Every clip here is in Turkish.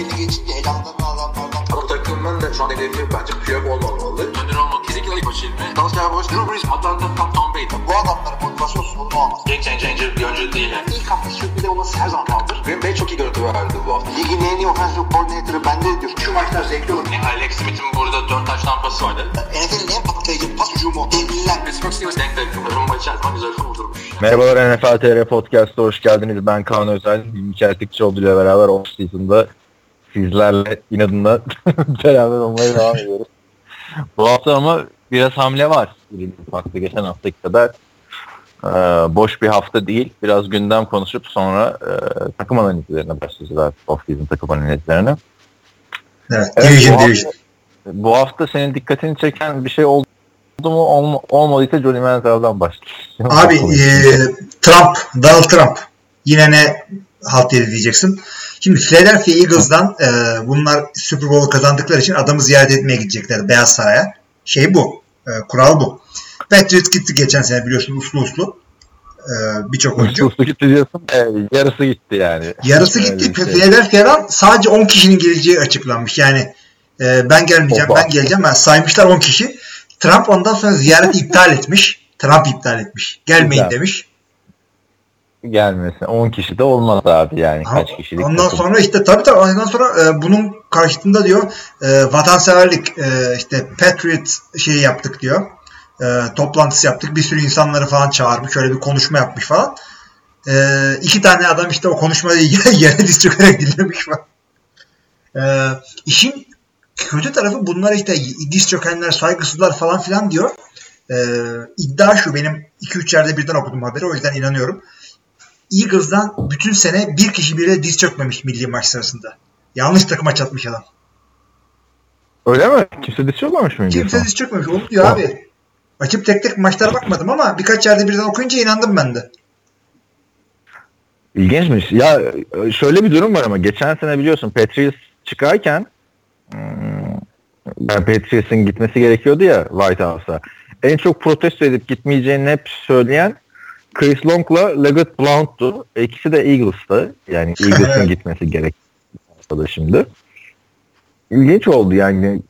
belli geçince elanlarını alanlardan. Ama takımın da şu an hedefi bence Piyok olmamalı. Önder olmak kesinlikle başı ilmi. Dalsya Boş, Drew Brees, Atlanta, Tom, Tom Brady. Bu adamların motivasyon sorunu olmaz. Game changer bir oyuncu değil. Yani. İlk hafta sürpriz olması her zaman kaldır. Green Bay çok iyi görüntü verdi bu hafta. Ligin en iyi offensive coordinator'ı bende diyor. Şu maçlar zevkli olur. Yani Alex Smith'in burada 4 taş tampası vardı. NFL'in en patlayıcı pas hücumu. Devliler. Pittsburgh Steelers denk denk. Rumba içerisinde güzel kurdurmuş. Merhabalar NFL TR Podcast'a hoş geldiniz. Ben Kaan Özel. İlker Tikçioğlu ile beraber off season'da sizlerle inadına beraber olmaya devam ediyoruz. Bu hafta ama biraz hamle var. Farklı geçen haftaki kadar e, boş bir hafta değil. Biraz gündem konuşup sonra e, takım analizlerine başlayacağız. Off season takım analizlerine. Evet, Evet, division bu division. Bu hafta senin dikkatini çeken bir şey oldu mu olma, olmadıysa Johnny Manziel'dan başlayalım. Abi e, Trump, Donald Trump. Yine ne halt yeri diyeceksin. Şimdi Philadelphia Eagles'dan e, bunlar Super Bowl kazandıkları için adamı ziyaret etmeye gidecekler Beyaz Saray'a. Şey bu. e, kural bu. Patriots gitti geçen sene biliyorsun uslu uslu. E, Birçok oyuncu. Uçlu gitti diyorsun. Evet, yarısı gitti yani. Yarısı gitti. şey. Philadelphia'dan sadece 10 kişinin geleceği açıklanmış. Yani e, ben gelmeyeceğim, Opa. ben geleceğim. Ben saymışlar 10 kişi. Trump ondan sonra ziyareti iptal etmiş. Trump iptal etmiş. Gelmeyin Güzel. demiş. Gelmesin. 10 kişi de olmaz abi yani. Kaç kişilik Ondan takım. sonra işte tabii tabii ondan sonra e, bunun karşılığında diyor e, vatanseverlik e, işte Patriot şeyi yaptık diyor. E, toplantısı yaptık. Bir sürü insanları falan çağırmış. Şöyle bir konuşma yapmış falan. E, iki tane adam işte o konuşmayı yere diz çökerek dinlemiş falan. E, işin kötü tarafı bunlar işte diz çökenler, saygısızlar falan filan diyor. E, iddia şu benim 2-3 yerde birden okudum haberi o yüzden inanıyorum. Eagles'dan bütün sene bir kişi bile diz çökmemiş milli maç sırasında. Yanlış takıma çatmış adam. Öyle mi? Kimse diz çökmemiş miydi? Kimse diz çökmemiş. Olur diyor Ha. abi. Açıp tek tek maçlara bakmadım ama birkaç yerde birden okuyunca inandım ben de. İlginçmiş. Ya şöyle bir durum var ama geçen sene biliyorsun Patriots çıkarken hmm, yani Patriots'ın gitmesi gerekiyordu ya White House'a. En çok protesto edip gitmeyeceğini hep söyleyen Chris Long'la Leggett Blount'tu. İkisi de Eagles'tı. Yani Eagles'ın gitmesi gerek şimdi. İlginç oldu yani.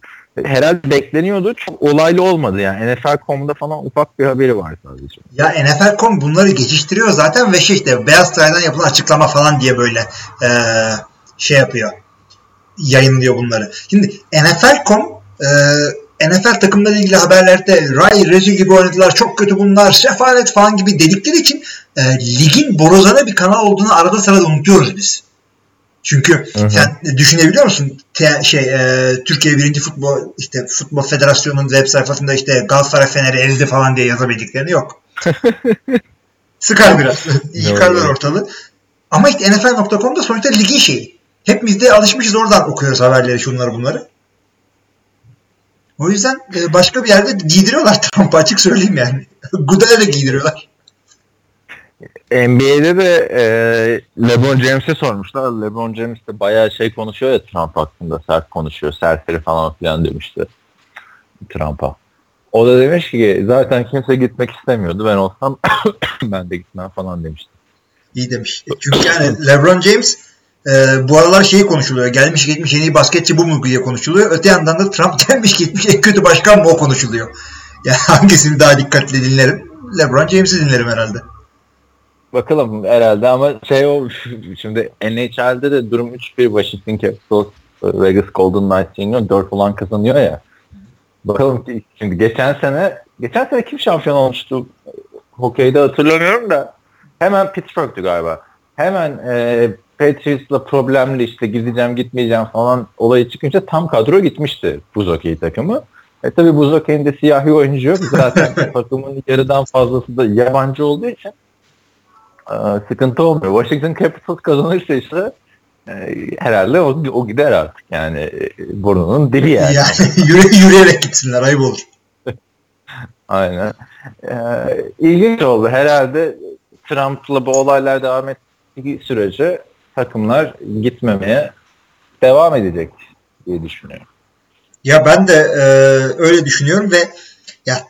Herhalde bekleniyordu. Çok olaylı olmadı yani. NFL.com'da falan ufak bir haberi var sadece. Ya NFL.com bunları geçiştiriyor zaten ve şey işte Beyaz Saray'dan yapılan açıklama falan diye böyle eee, şey yapıyor. Yayınlıyor bunları. Şimdi NFL.com eee, NFL takımlarıyla ilgili haberlerde Ray rezil gibi oynadılar, çok kötü bunlar, sefalet falan gibi dedikleri için eee, ligin borazana bir kanal olduğunu arada sırada unutuyoruz biz. Çünkü Hı hı. sen düşünebiliyor musun? Te- şey eee, Türkiye birinci futbol işte futbol federasyonunun web sayfasında işte Galatasaray Fener'i ezdi falan diye yazabildiklerini yok. Sıkar biraz. Yıkarlar ortalığı. Ama işte NFL.com'da sonuçta ligin şeyi. Hepimiz de alışmışız oradan okuyoruz haberleri şunları bunları. O yüzden e, başka bir yerde giydiriyorlar Trump'ı açık söyleyeyim yani. Guda'ya da giydiriyorlar. NBA'de de e, LeBron James'e sormuşlar. LeBron James de bayağı şey konuşuyor ya Trump hakkında sert konuşuyor. Serseri falan filan demişti Trump'a. O da demiş ki zaten kimse gitmek istemiyordu. Ben olsam ben de gitmem falan demişti. İyi demiş. Çünkü yani LeBron James e, bu aralar şeyi konuşuluyor. Gelmiş gitmiş en iyi basketçi bu mu diye konuşuluyor. Öte yandan da Trump gelmiş gitmiş en kötü başkan mı o konuşuluyor. Yani hangisini daha dikkatli dinlerim? LeBron James'i dinlerim herhalde. Bakalım herhalde ama şey o şimdi NHL'de de durum 3-1 Washington Capitals Vegas Golden Knights yeniyor. 4 falan kazanıyor ya. Bakalım ki şimdi geçen sene geçen sene kim şampiyon olmuştu? Hokeyde hatırlamıyorum da hemen Pittsburgh'tü galiba. Hemen e, Patriots'la problemli işte gideceğim gitmeyeceğim falan olayı çıkınca tam kadro gitmişti buz hokeyi takımı. E tabi buz hokeyinde siyahi oyuncu yok. Zaten takımın yarıdan fazlası da yabancı olduğu için e, sıkıntı olmuyor. Washington Capitals kazanırsa işte e, herhalde o, o gider artık. Yani e, burnunun dibi yani. Yani yürü, yürüyerek gitsinler ayıp olur. Aynen. Ee, ilginç oldu. Herhalde Trump'la bu olaylar devam ettiği sürece takımlar gitmemeye devam edecek diye düşünüyorum. Ya ben de e, öyle düşünüyorum ve ya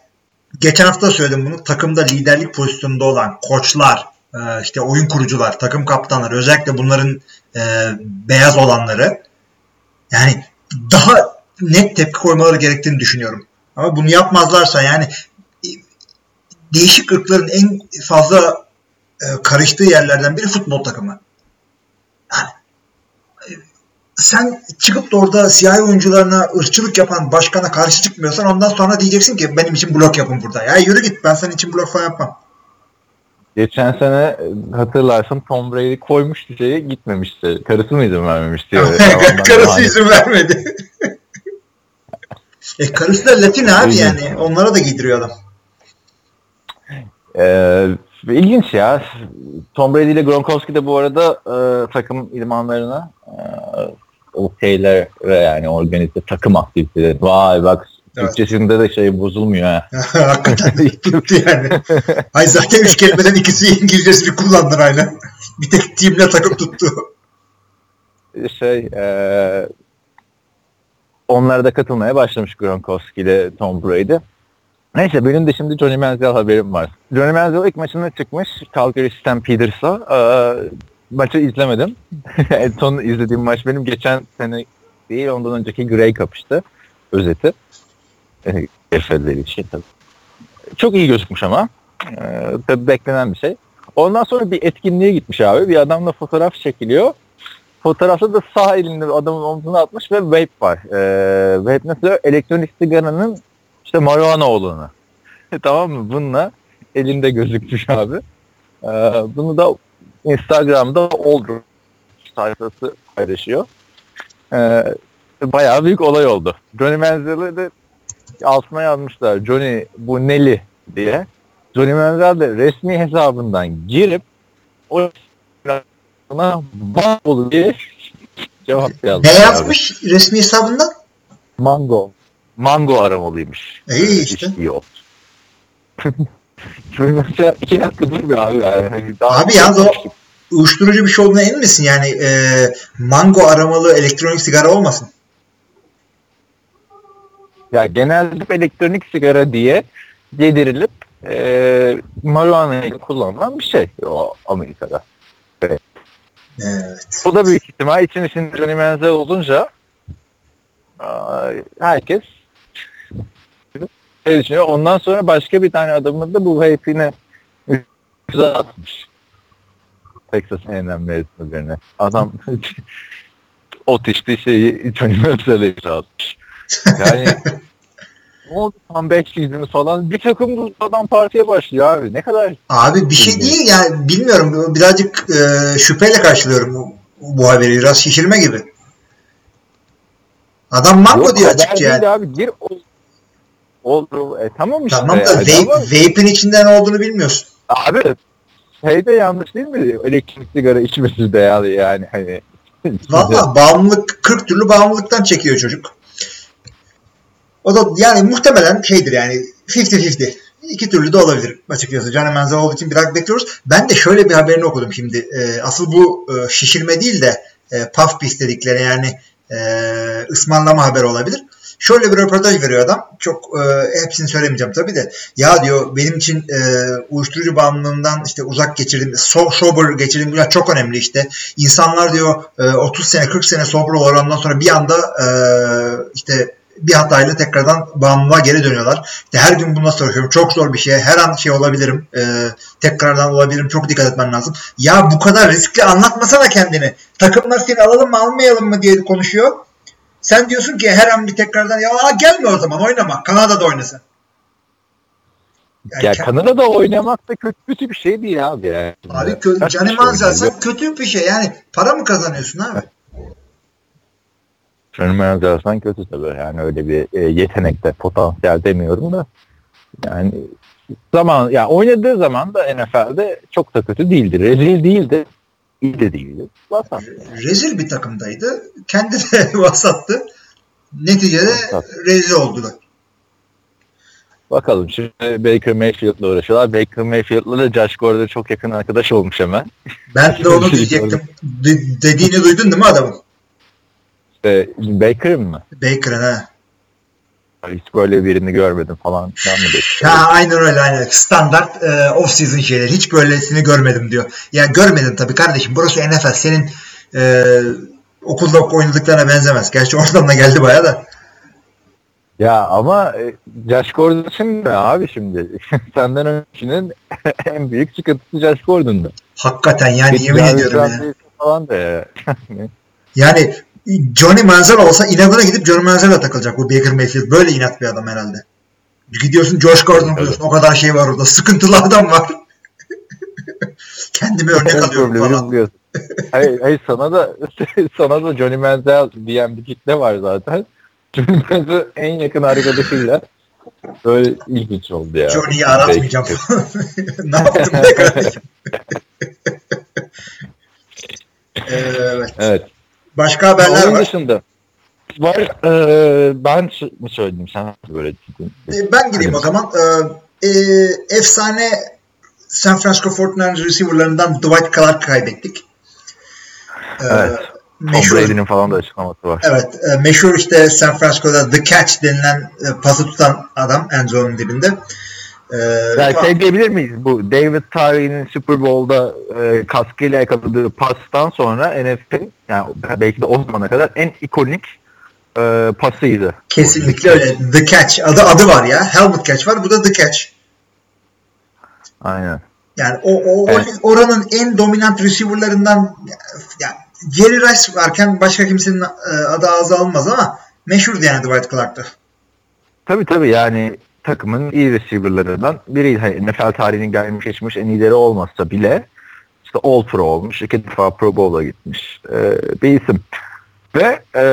geçen hafta söyledim bunu. Takımda liderlik pozisyonunda olan koçlar, e, işte oyun kurucular, takım kaptanları, özellikle bunların e, beyaz olanları Yani daha net tepki koymaları gerektiğini düşünüyorum. Ama bunu yapmazlarsa yani değişik ırkların en fazla e, karıştığı yerlerden biri futbol takımı. Sen çıkıp da orada siyahi oyuncularına ırkçılık yapan başkana karşı çıkmıyorsan ondan sonra diyeceksin ki benim için blok yapın burada. Ya yürü git ben senin için blok falan yapmam. Geçen sene e, hatırlarsın Tom Brady koymuştu şeyi gitmemişti. Karısı mı izin vermemişti? Karısı izin vermedi. e karısı da Latin abi yani. Onlara da giydiriyor adam. Ee, ilginç ya. Tom Brady ile Gronkowski de bu arada e, takım idmanlarına e, o şeylere yani organize takım aktiviteleri. Vay bak Evet. Türkçesinde de şey bozulmuyor ha. Hakikaten de tuttu yani. Ay zaten üç kelimeden ikisi İngilizcesini kullandılar aynen. Bir tek timle takım tuttu. Şey e, onlara da katılmaya başlamış Gronkowski ile Tom Brady. Neyse benim de şimdi Johnny Manziel haberim var. Johnny Manziel ilk maçına çıkmış Calgary Stampeders'a. Ee, maçı izlemedim. en son izlediğim maç benim geçen sene değil ondan önceki Gray kapıştı. Özeti. Efe'leri için tabii. Çok iyi gözükmüş ama. Ee, tabii beklenen bir şey. Ondan sonra bir etkinliğe gitmiş abi. Bir adamla fotoğraf çekiliyor. Fotoğrafta da sağ elinde adamın omzuna atmış ve vape var. Ee, vape nasıl? Elektronik sigaranın işte marijuana olanı. tamam mı? Bununla elinde gözükmüş abi. Ee, bunu da Instagram'da oldu sayfası paylaşıyor. Ee, bayağı büyük olay oldu. Johnny Manziel'e de altına yazmışlar. Johnny bu neli diye. Johnny Manziel de resmi hesabından girip o buna Mango diye cevap yazmış. Ne abi. yazmış resmi hesabından? Mango. Mango aramalıymış. İyi işte. İş iyi oldu. Mesela iki dakika dur be abi. Yani. Hani daha Abi yalnız o uyuşturucu bir şey olduğuna emin misin? Yani e, mango aramalı elektronik sigara olmasın? Ya genelde elektronik sigara diye yedirilip e, marijuana'yı kullanılan bir şey o Amerika'da. Evet. Bu da büyük ihtimal için için Johnny Manziel olunca herkes düşünüyor. Ondan sonra başka bir tane adamın da bu üstüne atmış. Texas A&M mezunu birine. Adam ot içtiği şeyi Johnny Manziel'e atmış. Yani ne oldu tam 5 season'ı falan bir takım adam partiye başlıyor abi. Ne kadar Abi bir şey değil yani bilmiyorum birazcık e, şüpheyle karşılıyorum bu, bu haberi biraz şişirme gibi. Adam mango Yok, diyor açıkça yani. abi gir oldu. E, tamam işte. Tamam da yani vape, ama vape'in içinde ne olduğunu bilmiyorsun. abi şey de yanlış değil mi? Elektrik sigara içmesi de yani, hani. Valla bağımlılık 40 türlü bağımlılıktan çekiyor çocuk. O da yani muhtemelen şeydir yani 50-50. İki türlü de olabilir açıkçası. Manziel olduğu için biraz bekliyoruz. Ben de şöyle bir haberini okudum şimdi. Ee, asıl bu e, şişirme değil de e, puff piece dedikleri yani e, ısmarlama haberi olabilir. Şöyle bir röportaj veriyor adam. Çok e, hepsini söylemeyeceğim tabii de. Ya diyor benim için e, uyuşturucu bağımlılığından işte uzak geçirdim. So, sober geçirdim. Bunlar çok önemli işte. İnsanlar diyor e, 30 sene 40 sene sober olandan sonra bir anda e, işte bir hatayla tekrardan bağımlılığa geri dönüyorlar. İşte her gün bununla çalışıyorum. Çok zor bir şey. Her an şey olabilirim. E, tekrardan olabilirim. Çok dikkat etmen lazım. Ya bu kadar riskli anlatmasana kendini. Takımlar seni alalım mı almayalım mı diye konuşuyor. Sen diyorsun ki her an bir tekrardan ya gelme o zaman oynama. Kanada'da oynasın. Yani ya Kanada'da oynamak da kötü, kötü bir şey değil abi. Yani. Abi kö- Johnny Manziel sen kötü bir şey. Yani para mı kazanıyorsun abi? Johnny Manziel'sen kötü tabii. Yani öyle bir e, yetenekte, potansiyel demiyorum da. Yani zaman ya oynadığı zaman da NFL'de çok da kötü değildi. Rezil değildi. İyi de değildi. Vasat. Rezil bir takımdaydı. Kendi de vasattı. Neticede Vasat. rezil oldular. Bakalım şimdi Baker Mayfield'la uğraşıyorlar. Baker Mayfield'la da Josh Gordon çok yakın arkadaş olmuş hemen. Ben de onu diyecektim. De- dediğini duydun değil mi adamın? İşte Baker'ın mı? Baker'ın ha. Hiç böyle birini görmedim falan. Mi dedim? Ha aynen öyle aynen. Standart e, off season şeyler. Hiç böylesini görmedim diyor. Ya görmedin tabii kardeşim. Burası NFL. Senin e, okulda oynadıklarına benzemez. Gerçi oradan da geldi baya da. Ya ama e, Josh Gordon şimdi abi şimdi. Senden öncekinin en büyük sıkıntısı Josh Gordon'da. Hakikaten yani yemin Jarvis ediyorum ya. Falan da ya. Yani Johnny Manziel olsa inadına gidip Johnny Manziel'e takılacak bu Baker Mayfield. Böyle inat bir adam herhalde. Gidiyorsun Josh Gordon buluyorsun. O kadar şey var orada. Sıkıntılı adam var. Kendime örnek alıyorum falan. hayır, hayır sana da sana da Johnny Manziel diyen bir kitle var zaten. Johnny Manziel en yakın arkadaşıyla böyle ilginç oldu ya. Johnny'yi aratmayacağım ne yaptım ne kardeşim? evet. Evet. Başka haberler Onun var. dışında var. E, ben mi söyledim sen böyle dedin. E, Ben gireyim o zaman. Ee, e, efsane San Francisco 49ers receiver'larından Dwight Clark kaybettik. Ee, Evet. Tom meşhur, Brady'nin falan da açıklaması var. evet, e, meşhur işte San Francisco'da The Catch denilen e, pası tutan adam end zone'un dibinde. Ee, Yani şey diyebilir miyiz? Bu David Tyree'nin Super Bowl'da e, kaskıyla yakaladığı pastan sonra NFL'in yani belki de o zamana kadar en ikonik e, pasıydı. kesinlikle öyle. The Catch. Adı adı var ya. Helmet Catch var. Bu da The Catch. Aynen. Yani o, o, Evet. oranın en dominant receiver'larından yani Jerry Rice varken başka kimsenin e, adı ağza alınmaz ama meşhurdu yani Dwight Clark'ta. Tabii tabii yani takımın iyi receiver'larından biriydi. Hani NFL tarihinin gelmiş geçmiş en iyileri olmasa bile işte All Pro olmuş. iki defa Pro Bowl'a gitmiş e, bir isim. Ve e,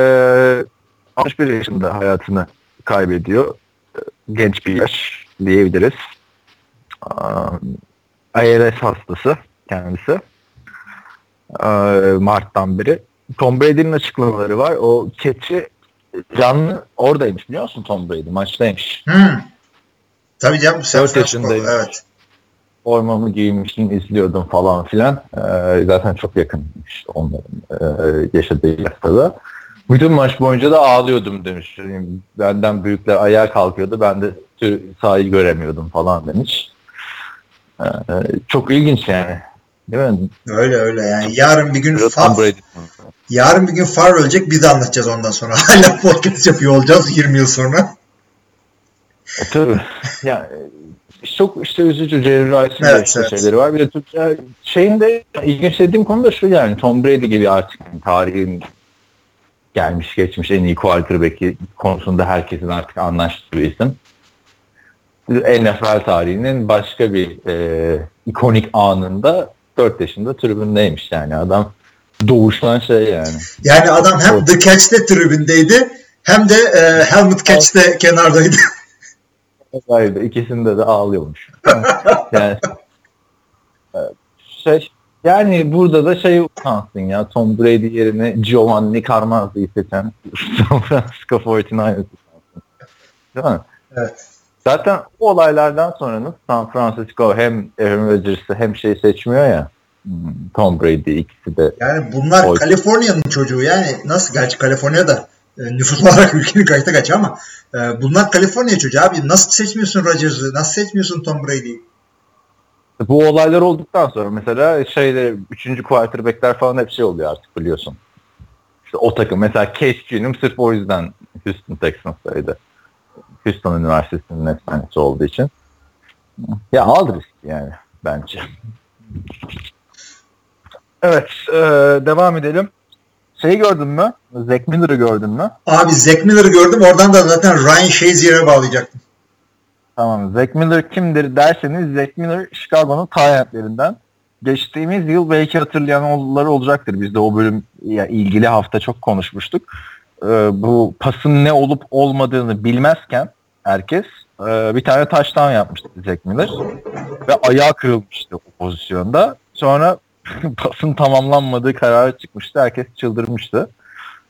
61 yaşında hayatını kaybediyor. E, Genç bir yaş diyebiliriz. Um, ALS hastası kendisi. E, Mart'tan beri. Tom Brady'nin açıklamaları var. O keçi canlı oradaymış biliyor musun Tom Brady? Maçtaymış. Hmm. Tabii canım. Dört Francisco, yaşındayım. Evet. Formamı giymiştim, izliyordum falan filan. Ee, zaten çok yakınmış onların e, yaşadığı yaşta. Bütün maç boyunca da ağlıyordum demiş. Yani benden büyükler ayağa kalkıyordu. Ben de sahayı göremiyordum falan demiş. Ee, çok ilginç yani. Değil mi? Öyle öyle yani. Yarın bir gün Far, yarın bir gün Far ölecek biz anlatacağız ondan sonra. Hala podcast yapıyor olacağız 20 yıl sonra. E, tabii. yani çok işte üzücü Jerry Rice'ın Evet, işte evet. şeyleri var. Bir de Türkçe şeyin de ilginç dediğim konu da şu yani Tom Brady gibi artık tarihin gelmiş geçmiş en iyi quarterback'i konusunda herkesin artık anlaştığı bir isim. NFL tarihinin başka bir e, ikonik anında 4 yaşında tribündeymiş yani adam doğuştan şey yani. Yani adam hem. The Catch'te tribündeydi hem de e, Helmet Catch'te kenardaydı. Hayır, ikisinde de ağlıyormuş. yani e, şey yani burada da şey utansın ya Tom Brady yerine Giovanni Carmazzi'yi seçen San Francisco 49ers utansın. Değil mi? Evet. Zaten o olaylardan sonra San Francisco hem Aaron Rodgers'ı hem şey seçmiyor ya hmm, Tom Brady ikisi de Yani bunlar. Kaliforniya'nın çocuğu yani nasıl gerçi Kaliforniya'da nüfus olarak ülkenin kaçta kaç ama e, bunlar Kaliforniya çocuğu abi nasıl seçmiyorsun Rodgers'ı nasıl seçmiyorsun Tom Brady'yi bu olaylar olduktan sonra mesela şeyde üçüncü quarterbackler falan hep şey oluyor artık biliyorsun. İşte o takım mesela Case Keenum sırf o yüzden Houston Texans'taydı. Houston Üniversitesi'nin efsanesi olduğu için. Ya al risk yani bence. Evet e, devam edelim. Şeyi gördün mü? Zack Miller'ı gördün mü? Abi Zack Miller'ı gördüm oradan da zaten Ryan Shazier'e bağlayacaktım. Tamam. Zack Miller kimdir derseniz Zack Miller Chicago'nun talentlerinden. Geçtiğimiz yıl belki hatırlayan olları olacaktır. Biz de o bölüm ya, ilgili hafta çok konuşmuştuk. Ee, bu pasın ne olup olmadığını bilmezken herkes e, bir tane taştan yapmıştı Zack Miller. Ve ayağı kırılmıştı o pozisyonda. Sonra pasın tamamlanmadığı kararı çıkmıştı. Herkes çıldırmıştı.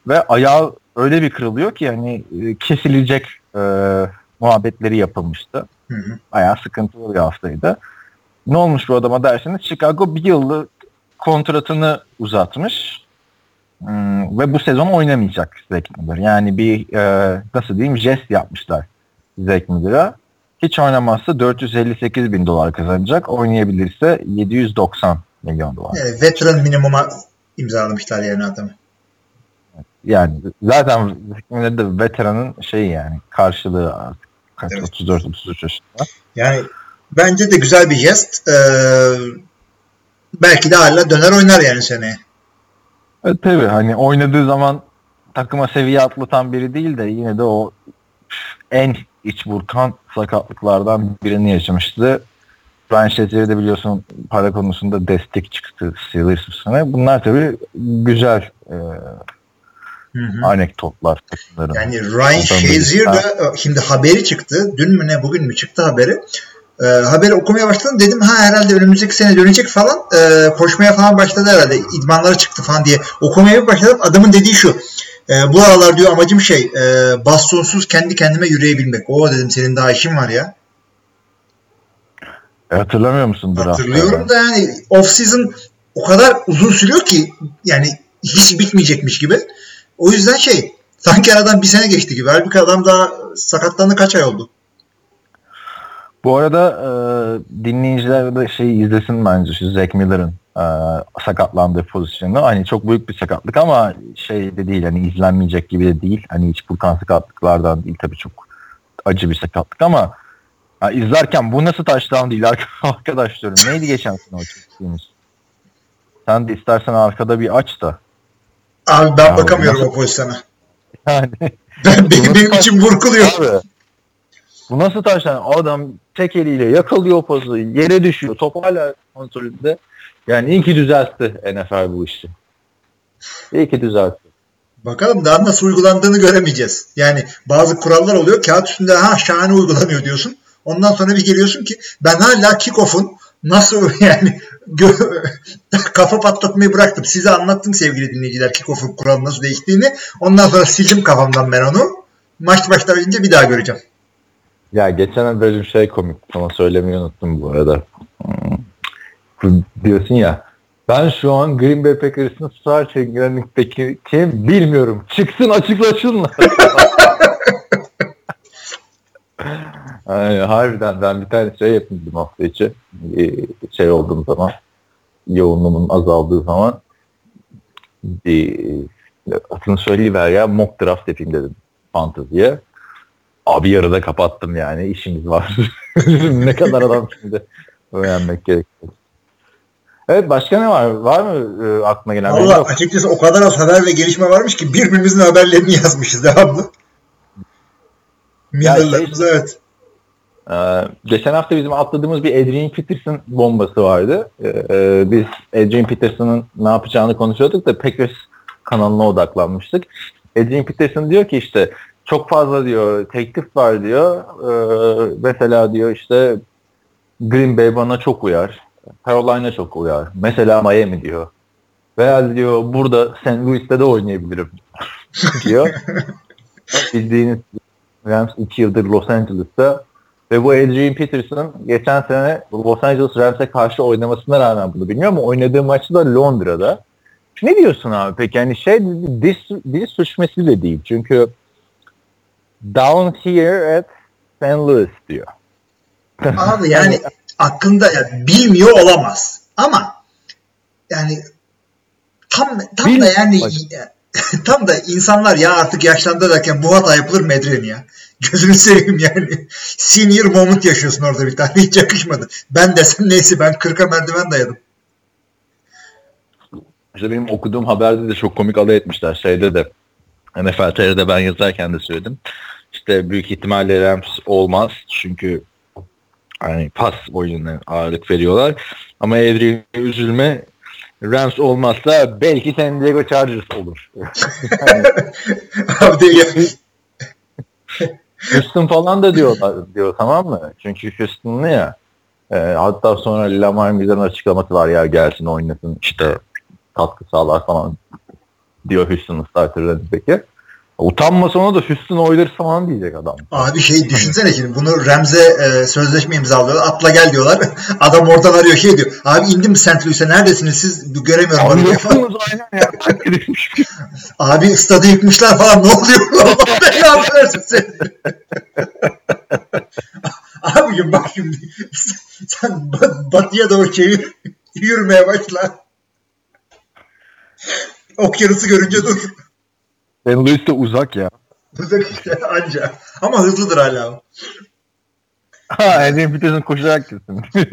Ve ayağı öyle bir kırılıyor ki yani e, kesilecek e, muhabbetleri yapılmıştı. Hı hı. Bayağı sıkıntılı bir haftaydı. Ne olmuş bu adama derseniz Chicago bir yıllık kontratını uzatmış. Hmm, ve bu sezon oynamayacak Zack Miller. Yani bir e, nasıl diyeyim jest yapmışlar Zack Miller'a. Hiç oynamazsa 458 bin dolar kazanacak. Oynayabilirse 790 milyon dolar. Yani veteran minimuma imzalamışlar yani adamı. yani zaten de veteranın şeyi yani karşılığı artık kaç Evet. 34 33 yaşında. Yani bence de güzel bir jest. Ee, belki de hala döner oynar yani seneye. E, tabii hani oynadığı zaman takıma seviye atlatan biri değil de yine de o en iç burkan sakatlıklardan birini yaşamıştı. Ryan Shazier'i de biliyorsun para konusunda destek çıktı Steelers sene. Bunlar tabii güzel e, Hı hı. anekdotlar takımların. Yani Ryan Shazier beri- de şimdi haberi çıktı. Dün mü ne bugün mü çıktı haberi. Ee, haberi okumaya başladım. Dedim ha herhalde önümüzdeki sene dönecek falan. Ee, koşmaya falan başladı herhalde. İdmanlara çıktı falan diye. Okumaya bir başladım. Adamın dediği şu. Ee, bu aralar diyor amacım şey e, bastonsuz kendi kendime yürüyebilmek. O dedim senin daha işin var ya. E, hatırlamıyor musun draft'ta? Hatırlıyorum da yani off season o kadar uzun sürüyor ki yani hiç bitmeyecekmiş gibi. O yüzden şey sanki aradan bir sene geçti gibi. Halbuki adam daha sakatlandı kaç ay oldu. Bu arada e, dinleyiciler de şeyi izlesin bence şu Zach Miller'ın e, sakatlandığı pozisyonu. Hani çok büyük bir sakatlık ama şey de değil hani izlenmeyecek gibi de değil. Hani hiç burkan sakatlıklardan değil tabii çok acı bir sakatlık ama ha, izlerken bu nasıl taştan değil arkadaş diyorum. Neydi geçen sene o çektiğimiz? Sen de istersen arkada bir aç da. Abi ben Ya, bakamıyorum nasıl- o pozisyona. Yani Ben, benim, benim için burkuluyor. Abi, bu nasıl taştan? Adam tek eliyle yakalıyor o pası, yere düşüyor. Top hala kontrolünde. Yani iyi ki düzeltti NFL bu işi. İyi ki düzeltti. Bakalım daha nasıl uygulandığını göremeyeceğiz. Yani bazı kurallar oluyor. Kağıt üstünde ha şahane uygulanıyor diyorsun. Ondan sonra bir geliyorsun ki ben hala kickoff'un nasıl yani kafa patlatmayı bıraktım. Size anlattım sevgili dinleyiciler kickoff'un kuralı nasıl değiştiğini. Ondan sonra sildim kafamdan ben onu. Maç başlayınca bir daha göreceğim. Ya geçen bölüm şey komik. Sana söylemeyi unuttum bu arada. Hmm. Diyorsun ya ben şu an Green Bay Packers'ın star çekilenikteki kim bilmiyorum. Çıksın açıklasın. Yani harbiden ben bir tane şey yapıyordum hafta içi. Ee, Şey olduğum zaman yoğunluğumun azaldığı zaman bir adını söyleyiver ya mock draft yapayım dedim fanteziye. Abi yarıda kapattım yani işimiz var. ne kadar adam şimdi öğrenmek gerekiyor. Evet başka ne var? Var mı e, aklına gelen? Yok. açıkçası o kadar az haber ve gelişme varmış ki birbirimizin haberlerini yazmışız devamlı. Miller'larımız evet. Ee, geçen hafta bizim atladığımız bir Adrian Peterson bombası vardı. Ee, e, biz Adrian Peterson'ın ne yapacağını konuşuyorduk da Packers kanalına odaklanmıştık. Adrian Peterson diyor ki işte çok fazla diyor teklif var diyor. Ee, mesela diyor işte Green Bay bana çok uyar. Carolina çok uyar. Mesela Miami diyor. Veya diyor burada St. Louis'te de oynayabilirim diyor. Bildiğiniz Rams 2 yıldır Los Angeles'ta ve bu Adrian Peterson geçen sene Los Angeles Rams'e karşı oynamasına rağmen bunu bilmiyor ama oynadığı maçı da Londra'da. Ne diyorsun abi peki? Yani şey diz, diz sürçmesi de değil. Çünkü down here at St. Louis diyor. Abi yani aklında yani bilmiyor olamaz. Ama yani tam tam da Bilmiyor yani tam da insanlar ya artık yaşlandı derken bu hata yapılır mı Edren ya? Gözünü seveyim yani. Senior moment yaşıyorsun orada bir tane. Hiç yakışmadı. Ben desem neyse ben 40'a merdiven dayadım. İşte benim okuduğum haberde de çok komik alay etmişler. Şeyde de NFL TR'de ben yazarken de söyledim. İşte büyük ihtimalle Rams olmaz. Çünkü hani pas oyununa ağırlık veriyorlar. Ama Adrian üzülme Rams olmazsa belki San Diego Chargers olur. Abi de ya, Houston falan da diyorlar diyor tamam mı? Çünkü Houston'lı ya. E, hatta sonra Lamar Miller'ın açıklaması var ya gelsin oynasın işte katkı sağlar falan diyor Houston'ın starter peki. Utanmasa ona da Houston Oilers falan diyecek adam. abi şey düşünsene şimdi bunu Remze e, sözleşme imzalıyorlar. Atla gel diyorlar. Adam oradan arıyor şey diyor. Abi indim St. Louis'e neredesiniz siz? Göremiyorum. falan. Anlıyorsunuz aynen ya. Abi stadı yıkmışlar falan ne oluyor? Allah belanı versin seni. Abicim bak şimdi sen ba- batıya doğru çevir yürümeye başla. Okyanusu görünce dur. Ben Lewis de uzak ya. Uzak işte anca. Ama hızlıdır hala. Ha Adrian Peterson koşarak gitsin.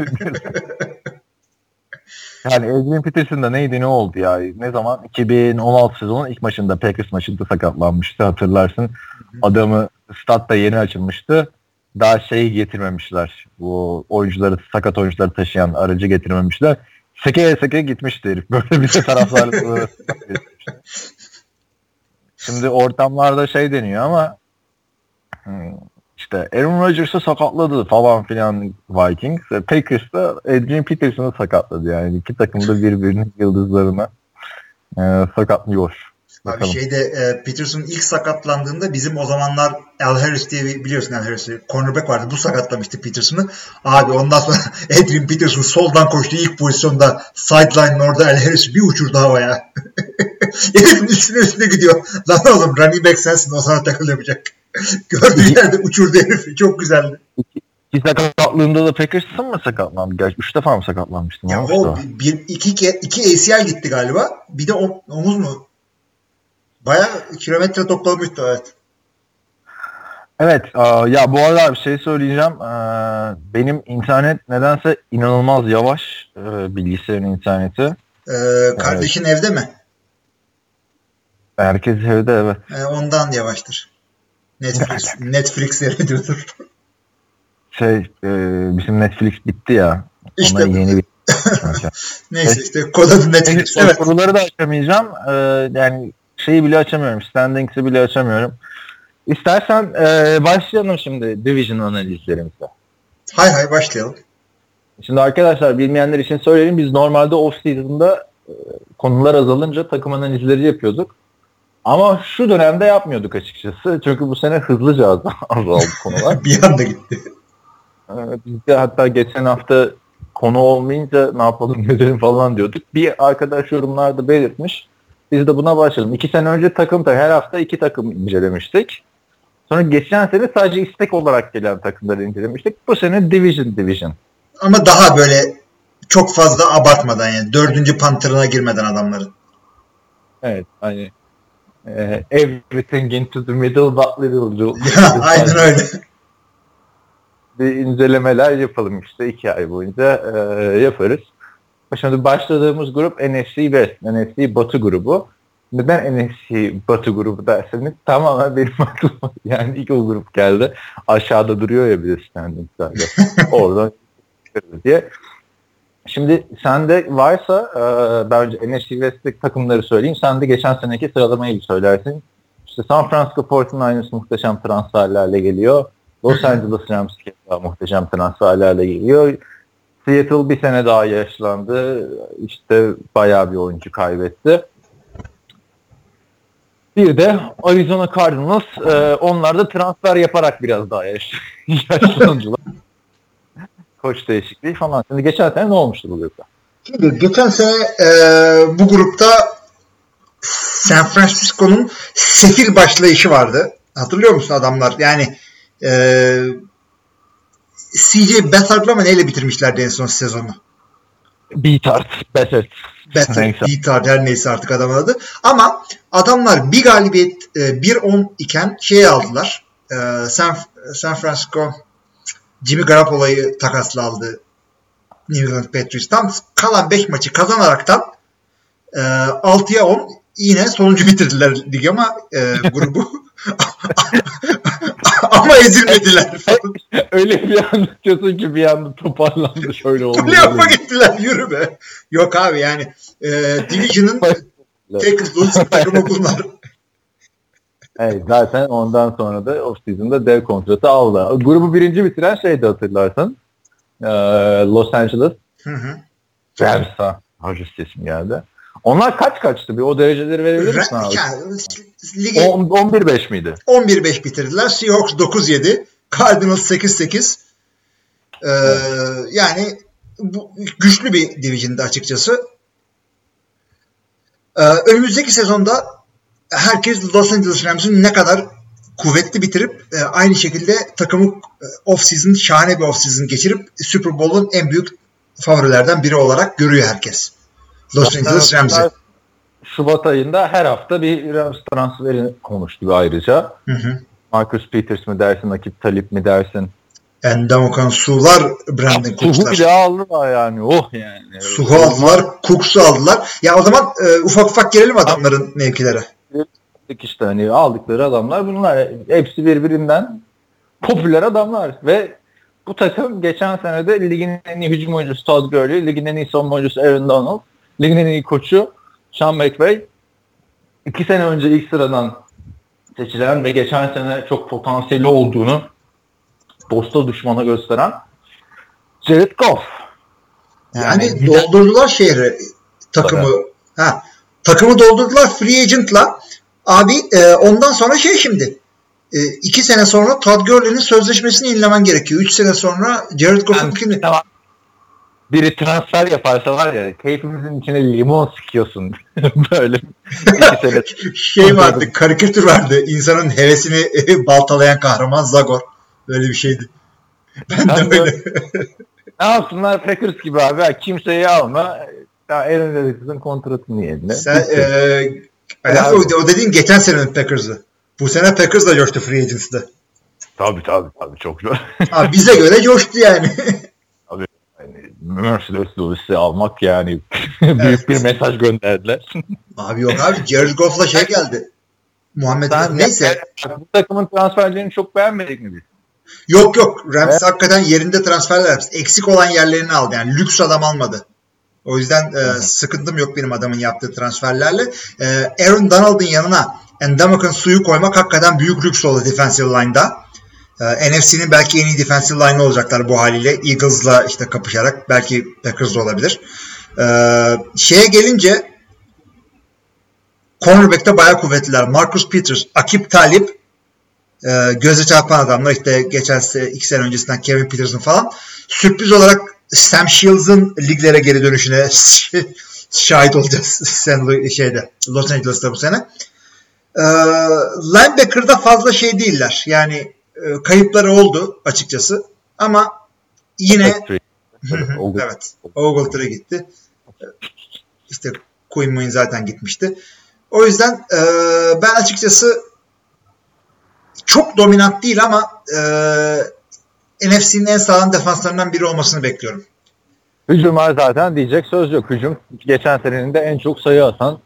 yani Adrian Peterson da neydi ne oldu ya? Ne zaman? 2016 sezonun ilk maçında Packers maçında sakatlanmıştı hatırlarsın. Adamı statta yeni açılmıştı. Daha şeyi getirmemişler. Bu oyuncuları sakat oyuncuları taşıyan aracı getirmemişler. Seke seke gitmişti herif. Böyle bir de taraflarla Şimdi ortamlarda şey deniyor ama hmm, işte Aaron Rodgers'ı sakatladı falan filan Vikings. E, Packers'ta Adrian Peterson'ı sakatladı yani. iki takım da birbirinin yıldızlarına e, sakatlıyor. Abi Bakalım. şeyde e, Peterson ilk sakatlandığında bizim o zamanlar Al Harris diye biliyorsun Al Harris'i cornerback vardı. Bu sakatlamıştı Peterson'ı. Abi ondan sonra Adrian Peterson soldan koştu ilk pozisyonda sideline'ın orada Al Harris'i bir uçurdu havaya. Herifin üstüne üstüne gidiyor. Lan oğlum running back sensin o sana takıl yapacak. Gördüğü yerde uçurdu herifi. Çok güzeldi. İki sakatlığında da Packers'ın mı sakatlandı? Gerçi üç defa mı sakatlanmıştı? Ne Ya o bir, iki, iki ACL gitti galiba. Bir de o- omuz mu? Baya kilometre toplamıştı evet. Evet aa, ya bu arada bir şey söyleyeceğim. Aa, benim internet nedense inanılmaz yavaş e, bilgisayarın interneti. Ee, kardeşin evde mi? Herkes evde evet. Ee, ondan yavaştır. Netflix, Netflix seyrediyordur. Şey e, bizim Netflix bitti ya. İşte Ona yeni bir Neyse işte kod adı Netflix. Evet. Evet. Soruları da açamayacağım. Ee, yani şeyi bile açamıyorum. Standings'i bile açamıyorum. İstersen e, başlayalım şimdi Division analizlerimize. Hay hay başlayalım. Şimdi arkadaşlar bilmeyenler için söyleyelim. Biz normalde off season'da e, konular azalınca takım analizleri yapıyorduk. Ama şu dönemde yapmıyorduk açıkçası. Çünkü bu sene hızlıca az- azaldı konular. Bir anda gitti. Ee, Biz de hatta geçen hafta konu olmayınca ne yapalım ne edelim falan diyorduk. Bir arkadaş yorumlarda belirtmiş. Biz de buna başlayalım. İki sene önce takım takım her hafta iki takım incelemiştik. Sonra geçen sene sadece istek olarak gelen takımları incelemiştik. Bu sene division division. Ama daha böyle çok fazla abartmadan yani. Dördüncü pantırına girmeden adamların. Evet hani e, everything into the middle but little. Aynen öyle. bir incelemeler yapalım işte iki ay boyunca e, yaparız. Şimdi başladığımız grup NFC West, NFC Batı grubu. Neden NFC Batı grubu derseniz tamamen benim aklıma yani ilk o grup geldi. Aşağıda duruyor ya bir de standingslerde. Oradan çıkarız diye. Şimdi sende varsa e, ben önce NFC West'teki takımları söyleyeyim. Sen de geçen seneki sıralamayı bir söylersin. İşte San Francisco 49ers muhteşem transferlerle geliyor. Los Angeles Rams muhteşem transferlerle geliyor. Seattle bir sene daha yaşlandı. İşte bayağı bir oyuncu kaybetti. Bir de Arizona Cardinals. E, onlar da transfer yaparak biraz daha yaş yaşlandılar. Koç değişikliği falan. Şimdi geçen sene ne olmuştu bu grupta? Şimdi geçen sene e, bu grupta San Francisco'nun sefil başlayışı vardı. Hatırlıyor musun adamlar? Yani e, CJ Beathard'la mı neyle bitirmişlerdi en son sezonu? Bettert. Beathard, Neyse. Beathard her neyse artık adam adı. Ama adamlar bir galibiyet e, 1-10 iken şey aldılar. E, San, San Francisco Jimmy Garoppolo'yu takasla aldı New England Patriots'tan. Kalan 5 maçı kazanaraktan e, 6'ya 10 yine sonuncu bitirdiler ligi ama e, grubu ama ezilmediler falan. Öyle bir anlatıyorsun ki bir anda toparlandı şöyle oldu. Playoff'a gittiler yürü be. Yok abi yani e, Division'ın tek hızlı takımı bunlar. Evet, zaten ondan sonra da off-season'da dev kontratı aldı. Grubu birinci bitiren şeydi hatırlarsan. Ee, Los Angeles Hı hı. Rams'a. Hacı sesim geldi. Onlar kaç kaçtı? Bir o dereceleri verebilir misin abi? Yani, ligi 10 11-5 miydi? 11-5 bitirdiler. Seahawks 9-7. Cardinals 8-8. Ee, yani bu güçlü bir division'da açıkçası. Ee, önümüzdeki sezonda herkes Los Angeles Rams'ın ne kadar kuvvetli bitirip e, aynı şekilde takımı e, off-season şahane bir off-season geçirip Super Bowl'un en büyük favorilerden biri olarak görüyor herkes. Los Angeles Rams'i. Şubat ayında her hafta bir Rams transferi konuştu ayrıca. Hı hı. Marcus Peters mi dersin, Akip Talip mi dersin? Endamokan Su'lar Brandon Suhu Cooks'lar. bile aldılar yani. Oh yani. Suhu aldılar, Cooks'u aldılar. Ya o zaman e, ufak ufak gelelim adamların mevkilere. işte hani aldıkları adamlar bunlar. Hepsi birbirinden popüler adamlar ve bu takım geçen sene de ligin en iyi hücum oyuncusu Todd Gurley, ligin en iyi savunma oyuncusu Aaron Donald, ligin en iyi koçu Sean McVay. İki sene önce ilk sıradan seçilen ve geçen sene çok potansiyeli olduğunu dosta düşmana gösteren Jared Goff. Yani, doldurdular şehri takımı. Ha, takımı doldurdular free agent'la. Abi e, ondan sonra şey şimdi. E, iki sene sonra Todd Gurley'nin sözleşmesini yenilemen gerekiyor. Üç sene sonra Jared Goff'un Tamam. Biri transfer yaparsa var ya keyfimizin içine limon sıkıyorsun. Böyle iki sene. şey vardı, karikatür vardı. İnsanın hevesini baltalayan kahraman Zagor. Böyle bir şeydi. Ben, Ben de öyle. ne yapsınlar Packers gibi abi. Kimseyi alma. Ya Aaron Rodgers'ın kontratını yerine. Sen e, o, o dediğin geçen senenin Packers'ı. Bu sene Packers da coştu free agency'de. Tabii tabii tabii çok. Abi bize göre coştu yani. Mercedes Lewis'i almak yani büyük bir mesaj gönderdiler. abi yok abi Jared Goff'la şey geldi. Muhammed Sen neyse. Bu takımın transferlerini çok beğenmedik mi biz? Yok yok. Rams hakikaten yerinde transferler yaptı. Eksik olan yerlerini aldı. Yani lüks adam almadı. O yüzden e, sıkıntım yok benim adamın yaptığı transferlerle. E, Aaron Donald'ın yanına Endamakan suyu koymak hakikaten büyük lüks oldu defensive line'da. E, NFC'nin belki en iyi defensive line olacaklar bu haliyle. Eagles'la işte kapışarak. Belki Packers olabilir. E, şeye gelince cornerback'te bayağı kuvvetliler. Marcus Peters, Akip Talip, e, göze çarpan adamlar işte geçen sene, iki sene öncesinden Kevin Peterson falan. Sürpriz olarak Sam Shields'ın liglere geri dönüşüne şahit olacağız sen şeyde Los Angeles'ta bu sene. E, linebacker'da fazla şey değiller. Yani e, kayıpları oldu açıkçası. Ama yine evet. Ogletree gitti. İşte Quinn Moon zaten gitmişti. O yüzden e, ben açıkçası çok dominant değil ama e, NFC'nin en sağlam defanslarından biri olmasını bekliyorum. Hücum var zaten diyecek söz yok. Hücum geçen senenin de en çok sayı atan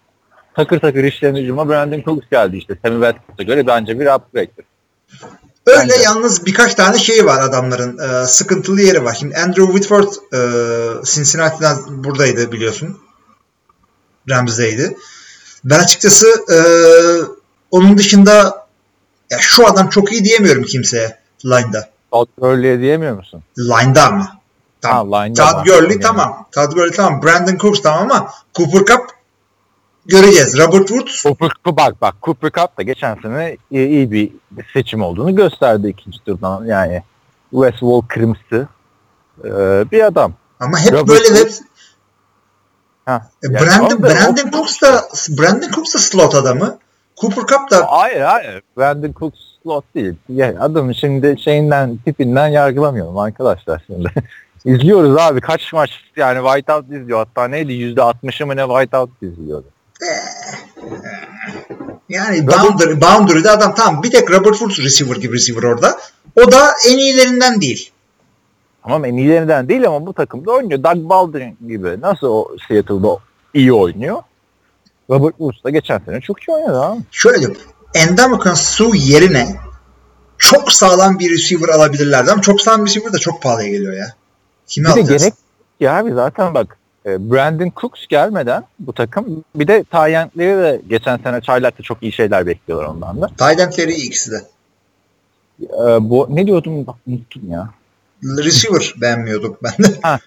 takır takır işleyen hücuma Brandon Cooks geldi işte. Sammy göre bence bir upgrade'dir. Öyle bence. yalnız birkaç tane şey var adamların. E, sıkıntılı yeri var. Şimdi Andrew Whitford e, Cincinnati'den buradaydı biliyorsun. Rams'deydi. Ben açıkçası e, onun dışında ya şu adam çok iyi diyemiyorum kimseye line'da. Todd Gurley'e diyemiyor musun? Line'da ama. Tamam. Ha, line'da Todd Gurley tamam. Todd Gurley tamam. Brandon Cooks tamam ama Cooper Cup göreceğiz. Robert Woods. Cooper, bak bak Cooper Cup da geçen sene iyi, iyi bir seçim olduğunu gösterdi ikinci turdan. Yani West Wall Crims'ı e, bir adam. Ama hep Robert böyle hep Ha, e, yani Brandon, Brandon Cooks da Brandon Cooks da slot adamı. Cooper Cup da Hayır hayır. Brandon Cooks slot değil. Yani adamın şimdi şeyinden tipinden yargılamıyorum arkadaşlar şimdi. İzliyoruz abi kaç maç yani Whiteout izliyor. Hatta neydi %60'ı mı ne Whiteout izliyordu. Yani boundary, boundary'de adam tamam bir tek Robert Woods receiver gibi receiver orada. O da en iyilerinden değil. Tamam en iyilerinden değil ama bu takımda oynuyor. Doug Baldwin gibi. Nasıl o Seattle'da iyi oynuyor? Robert Woods da geçen sene çok iyi oynadı ha. Şöyle diyeyim. Endamakan Su yerine çok sağlam bir receiver alabilirlerdi ama çok sağlam bir receiver de çok pahalıya geliyor ya. Kimi bir alacağız? de gerek ya abi zaten bak Brandon Cooks gelmeden bu takım bir de Tyent'leri de geçen sene Çaylak'ta çok iyi şeyler bekliyorlar ondan da. Tyent'leri iyi ikisi de. Ee, bu ne diyordum bak unuttum ya. Receiver beğenmiyorduk ben de. Ha.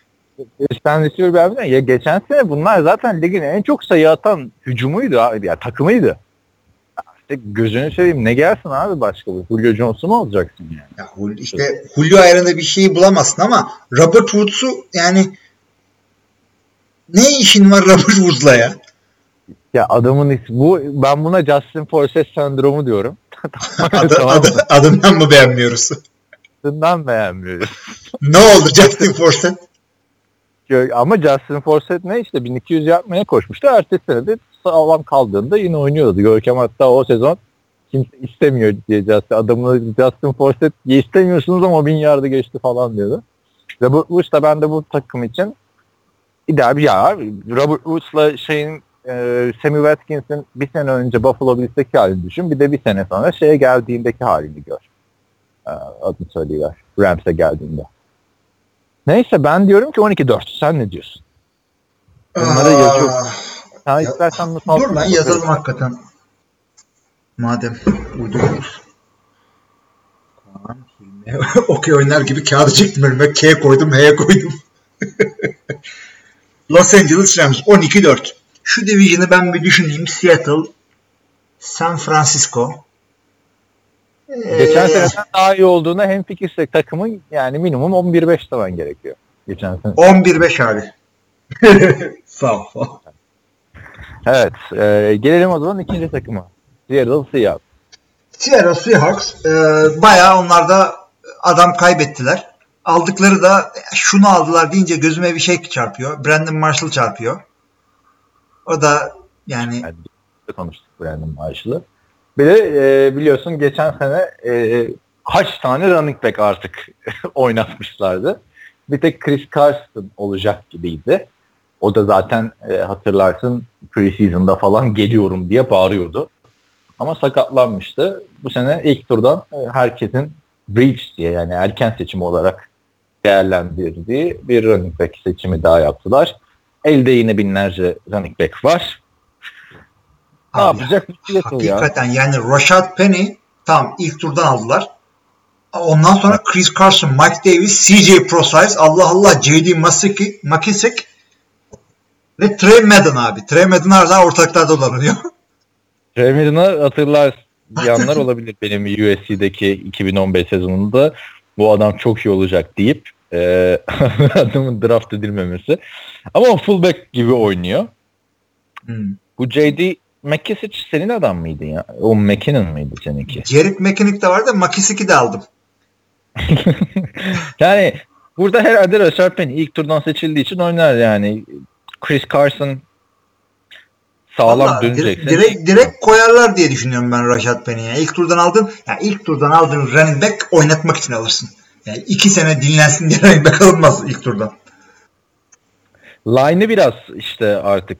Sen receiver beğenmedin ya. Geçen sene bunlar zaten ligin en çok sayı atan hücumuydu abi. Ya takımıydı. İşte gözünü seveyim ne gelsin abi başka bu? Julio Jones'u mu olacaksın yani? Ya, işte Julio ayarında bir şey bulamazsın ama Robert Woods'u yani ne işin var Robert Woods'la ya? Ya adamın ismi bu ben buna Justin Forsett sendromu diyorum. adı, tamam adı, adından mı beğenmiyoruz? Adından beğenmiyoruz. ne oldu Justin Forsett? Ama Justin Forsett ne işte 1200 yapmaya koşmuştu. Ertesi sene de sağlam kaldığında yine oynuyordu. Görkem hatta o sezon kimse istemiyor diyeceğiz. Adamı Justin Forsett istemiyorsunuz ama bin yardı geçti falan diyordu. Robert Woods da ben de bu takım için ideal bir ya. Robert Woods'la şeyin e, Sammy Watkins'in bir sene önce Buffalo Bills'teki halini düşün. Bir de bir sene sonra şeye geldiğindeki halini gör. E, adını söyleyiver. Rams'e geldiğinde. Neyse ben diyorum ki 12-4. Sen ne diyorsun? Bunları Aa, yazıyorum. Sen istersen not Dur lan yazalım hakikaten. Madem uyduruyoruz. Tamam. Okey oynar gibi kağıdı çektim önüme. K koydum, H koydum. Los Angeles Rams 12-4. Şu division'ı ben bir düşüneyim. Seattle, San Francisco. Geçen Ee, seneden daha iyi olduğuna hem fikirsek takımın yani minimum 11-5 demen gerekiyor. Geçen sene. 11-5 abi. Sağ ol. Evet. E, gelelim o zaman ikinci takıma. Seattle Seahawks. Seattle Seahawks e, bayağı onlar da adam kaybettiler. Aldıkları da şunu aldılar deyince gözüme bir şey çarpıyor. Brandon Marshall çarpıyor. O da yani Yani konuştuk Brandon Marshall'ı. Bir de e, biliyorsun geçen sene e, kaç tane running back artık oynatmışlardı. Bir tek Chris Carson olacak gibiydi. O da zaten e, hatırlarsın preseason'da falan geliyorum diye bağırıyordu. Ama sakatlanmıştı. Bu sene ilk turdan e, herkesin breach diye yani erken seçim olarak değerlendirdiği bir running back seçimi daha yaptılar. Elde yine binlerce running back var. Ne Abi, yapacak? Seattle ya. hakikaten yani Rashad Penny tam ilk turdan aldılar. Ondan sonra Chris Carson, Mike Davis, CJ Prosize, Allah Allah, J.D. Masiki, McKissick ve Trey Madden abi. Trey Madden hala ortalıklarda dolanıyor. Trey hatırlar yanlar olabilir benim USC'deki 2015 sezonunda bu adam çok iyi olacak deyip e, adamın draft edilmemesi. Ama o fullback gibi oynuyor. Hmm. Bu J.D. McKissick senin adam mıydı ya? O McKinnon mıydı seninki? Jared McKinnick de vardı, McKissick'i de aldım. yani burada herhalde Rashard Penny ilk turdan seçildiği için oynar yani. Chris Carson sağlam Vallahi dönecekse. Direkt, direkt koyarlar diye düşünüyorum ben Rashad Penny'e. İlk turdan aldın, yani ilk turdan aldığın running back oynatmak için alırsın. Yani iki sene dinlensin diye running back alınmaz ilk turdan. Line'ı biraz işte artık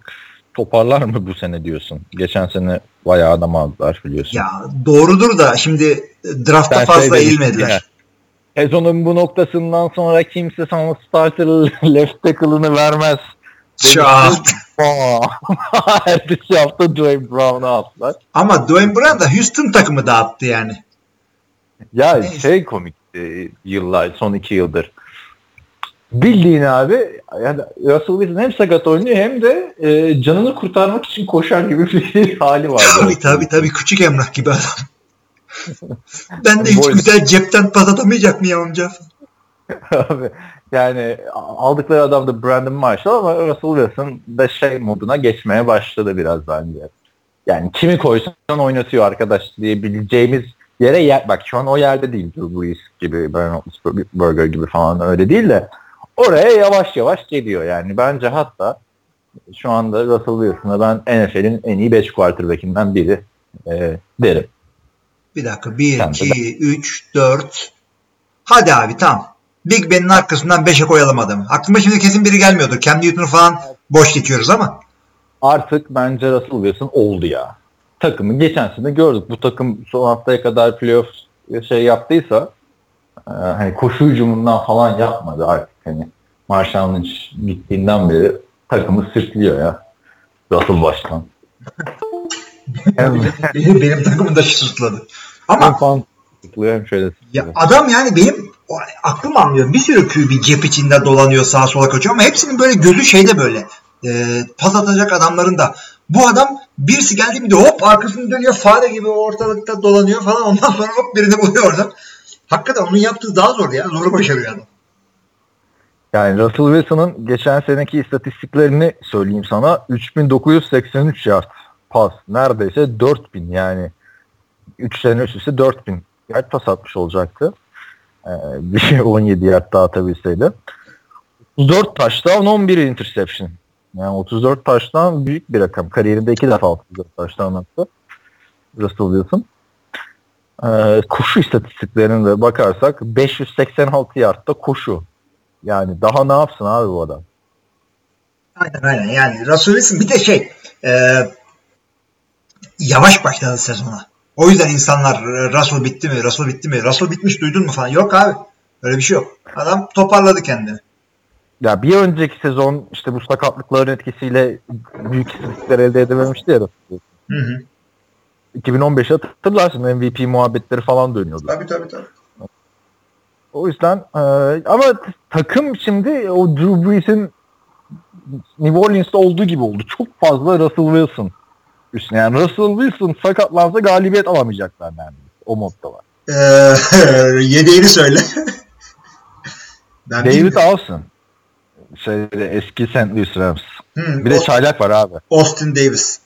toparlar mı bu sene diyorsun? Geçen sene bayağı adam aldılar biliyorsun. Ya doğrudur da şimdi drafta Sen fazla şey demiştin eğilmediler. ya, Sezonun bu noktasından sonra kimse sana starter left tackle'ını vermez. Çat. Aa, Ertesi hafta Dwayne Brown'u aldılar. Ama Dwayne Brown da Houston takımı dağıttı yani. Ya Neyse. şey komikti yıllar, son iki yıldır. Bildiğin abi yani Russell Wilson hem sakat oynuyor hem de e, canını kurtarmak için koşar gibi bir hali var. Tabii tabii tabii küçük Emrah gibi adam. ben de hiç Boy- güzel cepten pas atamayacak mı amca? Abi, yani aldıkları adam da Brandon Marshall ama Russell Wilson da şey moduna geçmeye başladı biraz bence. Yani kimi koysan oynatıyor arkadaş diyebileceğimiz yere yer, bak şu an o yerde değil Drew Brees gibi, Ben Roethlisberger gibi falan öyle değil de oraya yavaş yavaş geliyor yani. Bence hatta şu anda Russell Wilson'a ben NFL'in en iyi 5 quarterback'inden biri e, derim. Bir dakika. 1, Sen de 2, 3, 4. Hadi abi tamam. Big Ben'in arkasından 5'e koyalım adamı. Aklıma şimdi kesin biri gelmiyordur. Cam Newton'u falan boş geçiyoruz ama. artık bence Russell Wilson oldu ya. Takımı geçen sene gördük. Bu takım son haftaya kadar playoff şey yaptıysa e, hani koşu hücumundan falan yapmadı artık. Hani Marshall Lynch gittiğinden beri takımı sırtlıyor ya. Russell başkan. hem, benim, benim takımım da sırtladı. Ama hem şöyle ya adam yani benim aklım almıyor. Bir sürü QB cep içinde dolanıyor sağa sola kaçıyor ama hepsinin böyle gözü şeyde böyle. E, pas atacak adamların da. Bu adam birisi geldi mi de hop arkasını dönüyor fare gibi ortalıkta dolanıyor falan ondan sonra hop birini buluyor orada. Hakikaten onun yaptığı daha zor ya. Zoru başarıyor adam. Yani Russell Wilson'ın geçen seneki istatistiklerini söyleyeyim sana. 3983 yard pas. Neredeyse 4000 yani. 3 sene üst üste 4000 yard pas atmış olacaktı. Ee, bir 17 yard daha atabilseydi. 4 touchdown 11 interception. Yani 34 taştan büyük bir rakam. Kariyerinde iki defa 34 taştan attı. Russell Wilson. Ee, koşu istatistiklerine de bakarsak 586 yardta koşu. Yani daha ne yapsın abi bu adam? Aynen aynen. Yani Russell Wilson bir de şey e, yavaş başladı sezona. O yüzden insanlar e, Russell bitti mi? Russell bitti mi? Russell bitmiş duydun mu falan. Yok abi. Öyle bir şey yok. Adam toparladı kendini. Ya bir önceki sezon işte bu sakatlıkların etkisiyle büyük istatistikler elde edememişti ya Russell. Hı hı. 2015'i hatırlarsın MVP muhabbetleri falan dönüyordu. Tabii tabii tabii. O yüzden e, ama takım şimdi o Drew Brees'in New Orleans'ta olduğu gibi oldu. Çok fazla Russell Wilson üstüne. Yani Russell Wilson sakatlansa galibiyet alamayacaklar yani. O modda var. Ee, yedeğini söyle. ben David. Alston. Şeyde, eski St. Louis Rams. Hı, Bir de o- çaylak var abi. Austin Davis.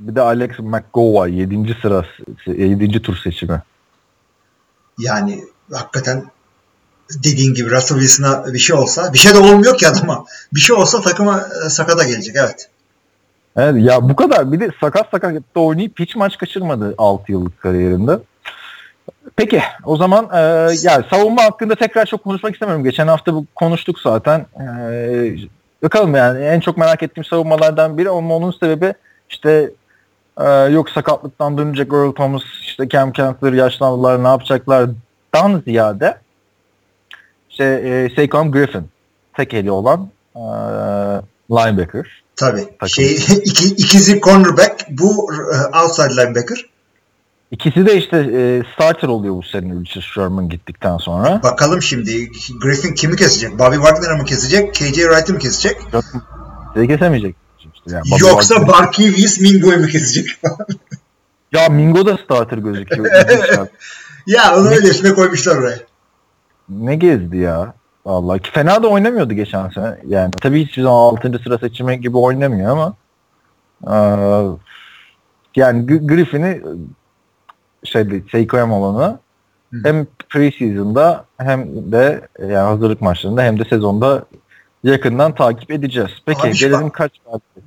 Bir de Alex McGowan 7. sıra 7. tur seçimi. Yani hakikaten dediğin gibi Russell Wilson'a bir şey olsa bir şey de olmuyor ki adama. Bir şey olsa takıma e, sakata gelecek evet. Evet, ya bu kadar bir de sakat sakat da oynayıp hiç maç kaçırmadı 6 yıllık kariyerinde. Peki o zaman e, yani savunma hakkında tekrar çok konuşmak istemiyorum. Geçen hafta bu konuştuk zaten. E, bakalım yani en çok merak ettiğim savunmalardan biri ama onun sebebi işte e, yok sakatlıktan dönecek Earl Thomas, işte Cam Kentler yaşlandılar ne yapacaklardan ziyade işte e, Saquon Griffin tek eli olan e, linebacker. Tabii. Takım. Şey, iki, ikizi cornerback bu e, outside linebacker. İkisi de işte e, starter oluyor bu sene Richard Sherman gittikten sonra. Bakalım şimdi Griffin kimi kesecek? Bobby Wagner'ı mı kesecek? KJ Wright'ı mı kesecek? Size kesemeyecek. İşte yani Bobby Yoksa Wagner- Barkevius Mingo'yu mu kesecek? ya Mingo da starter gözüküyor. ya onu öylesine koymuşlar oraya. ne gezdi ya. Vallahi ki fena da oynamıyordu geçen sene. Yani tabii hiçbir zaman 6. sıra seçimi gibi oynamıyor ama eee, yani Griffin'i şeyde Seikoyam olanı Hı. hem preseason'da hem de yani hazırlık maçlarında hem de sezonda yakından takip edeceğiz. Peki Abi gelelim bak- kaç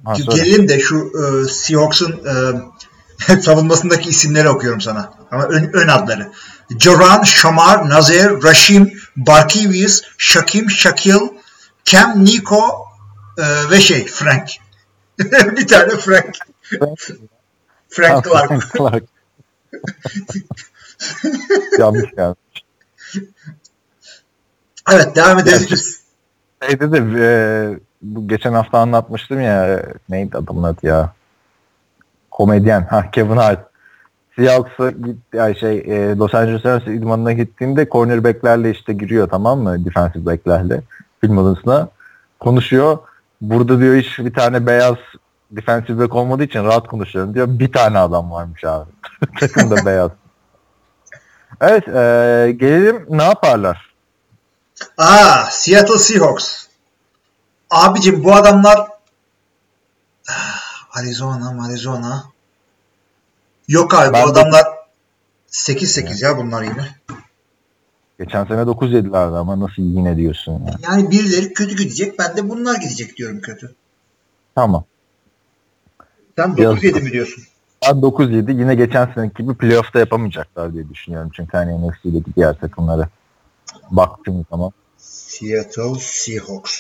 ha. Gelelim de şu e, Seahawks'un e, savunmasındaki isimleri okuyorum sana. Ama ön, ön adları. Joran, Shamar, Nazer, Rashim, Barkevius, Shakim, Shakil, Cam, Nico e, ve şey Frank. bir tane Frank. Frank Clark. Clark. Yanlış yani. Evet devam edebiliriz. Şeyde de e, bu geçen hafta anlatmıştım ya neydi adamın adı ya komedyen ha Kevin Hart Seahawks'a git yani şey e, Los Angeles Rams idmanına gittiğinde cornerback'lerle işte giriyor tamam mı defensive back'lerle film odasına konuşuyor. Burada diyor hiç bir tane beyaz defensive back olmadığı için rahat konuşuyorum diyor. Bir tane adam varmış abi. Takımda beyaz. Evet e, gelelim ne yaparlar? Aa Seattle Seahawks. Abicim bu adamlar Ah, Arizona, Arizona. Yok abi Ben bu adamlar 8-8 ya bunlar yine. Geçen sene 9 yedilerdi ama nasıl yine diyorsun ya. Yani birileri kötü gidecek. Ben de bunlar gidecek diyorum kötü. Tamam. Sen Biraz- 9-7 mi diyorsun? Ben 9-7 yine geçen seneki gibi playoff'ta yapamayacaklar diye düşünüyorum. Çünkü hani NFC'deki diğer takımları baktığım zaman. Seattle Seahawks.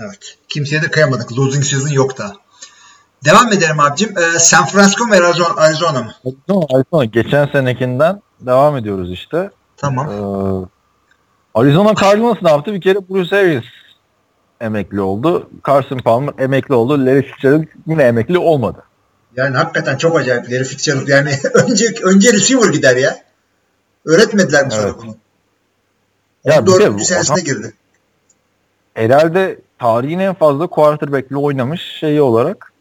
Evet. Kimseye de kıyamadık. Losing season yok da. Devam edelim abicim. Ee, San Francisco mu Arizona, Arizona mı? Arizona, Arizona geçen senekinden devam ediyoruz işte. Tamam. Ee, Arizona Cardinals ne yaptı? Bir kere Bruce Arians emekli oldu. Carson Palmer emekli oldu. Larry Fitzgerald yine emekli olmadı. Yani hakikaten çok acayip. Larry Fitzgerald yani önce önce receiver gider ya. Öğretmediler mi Evet. bunu? Ya bir de 14. bu senesine adam- girdi. herhalde tarihin en fazla quarterback'li oynamış şeyi olarak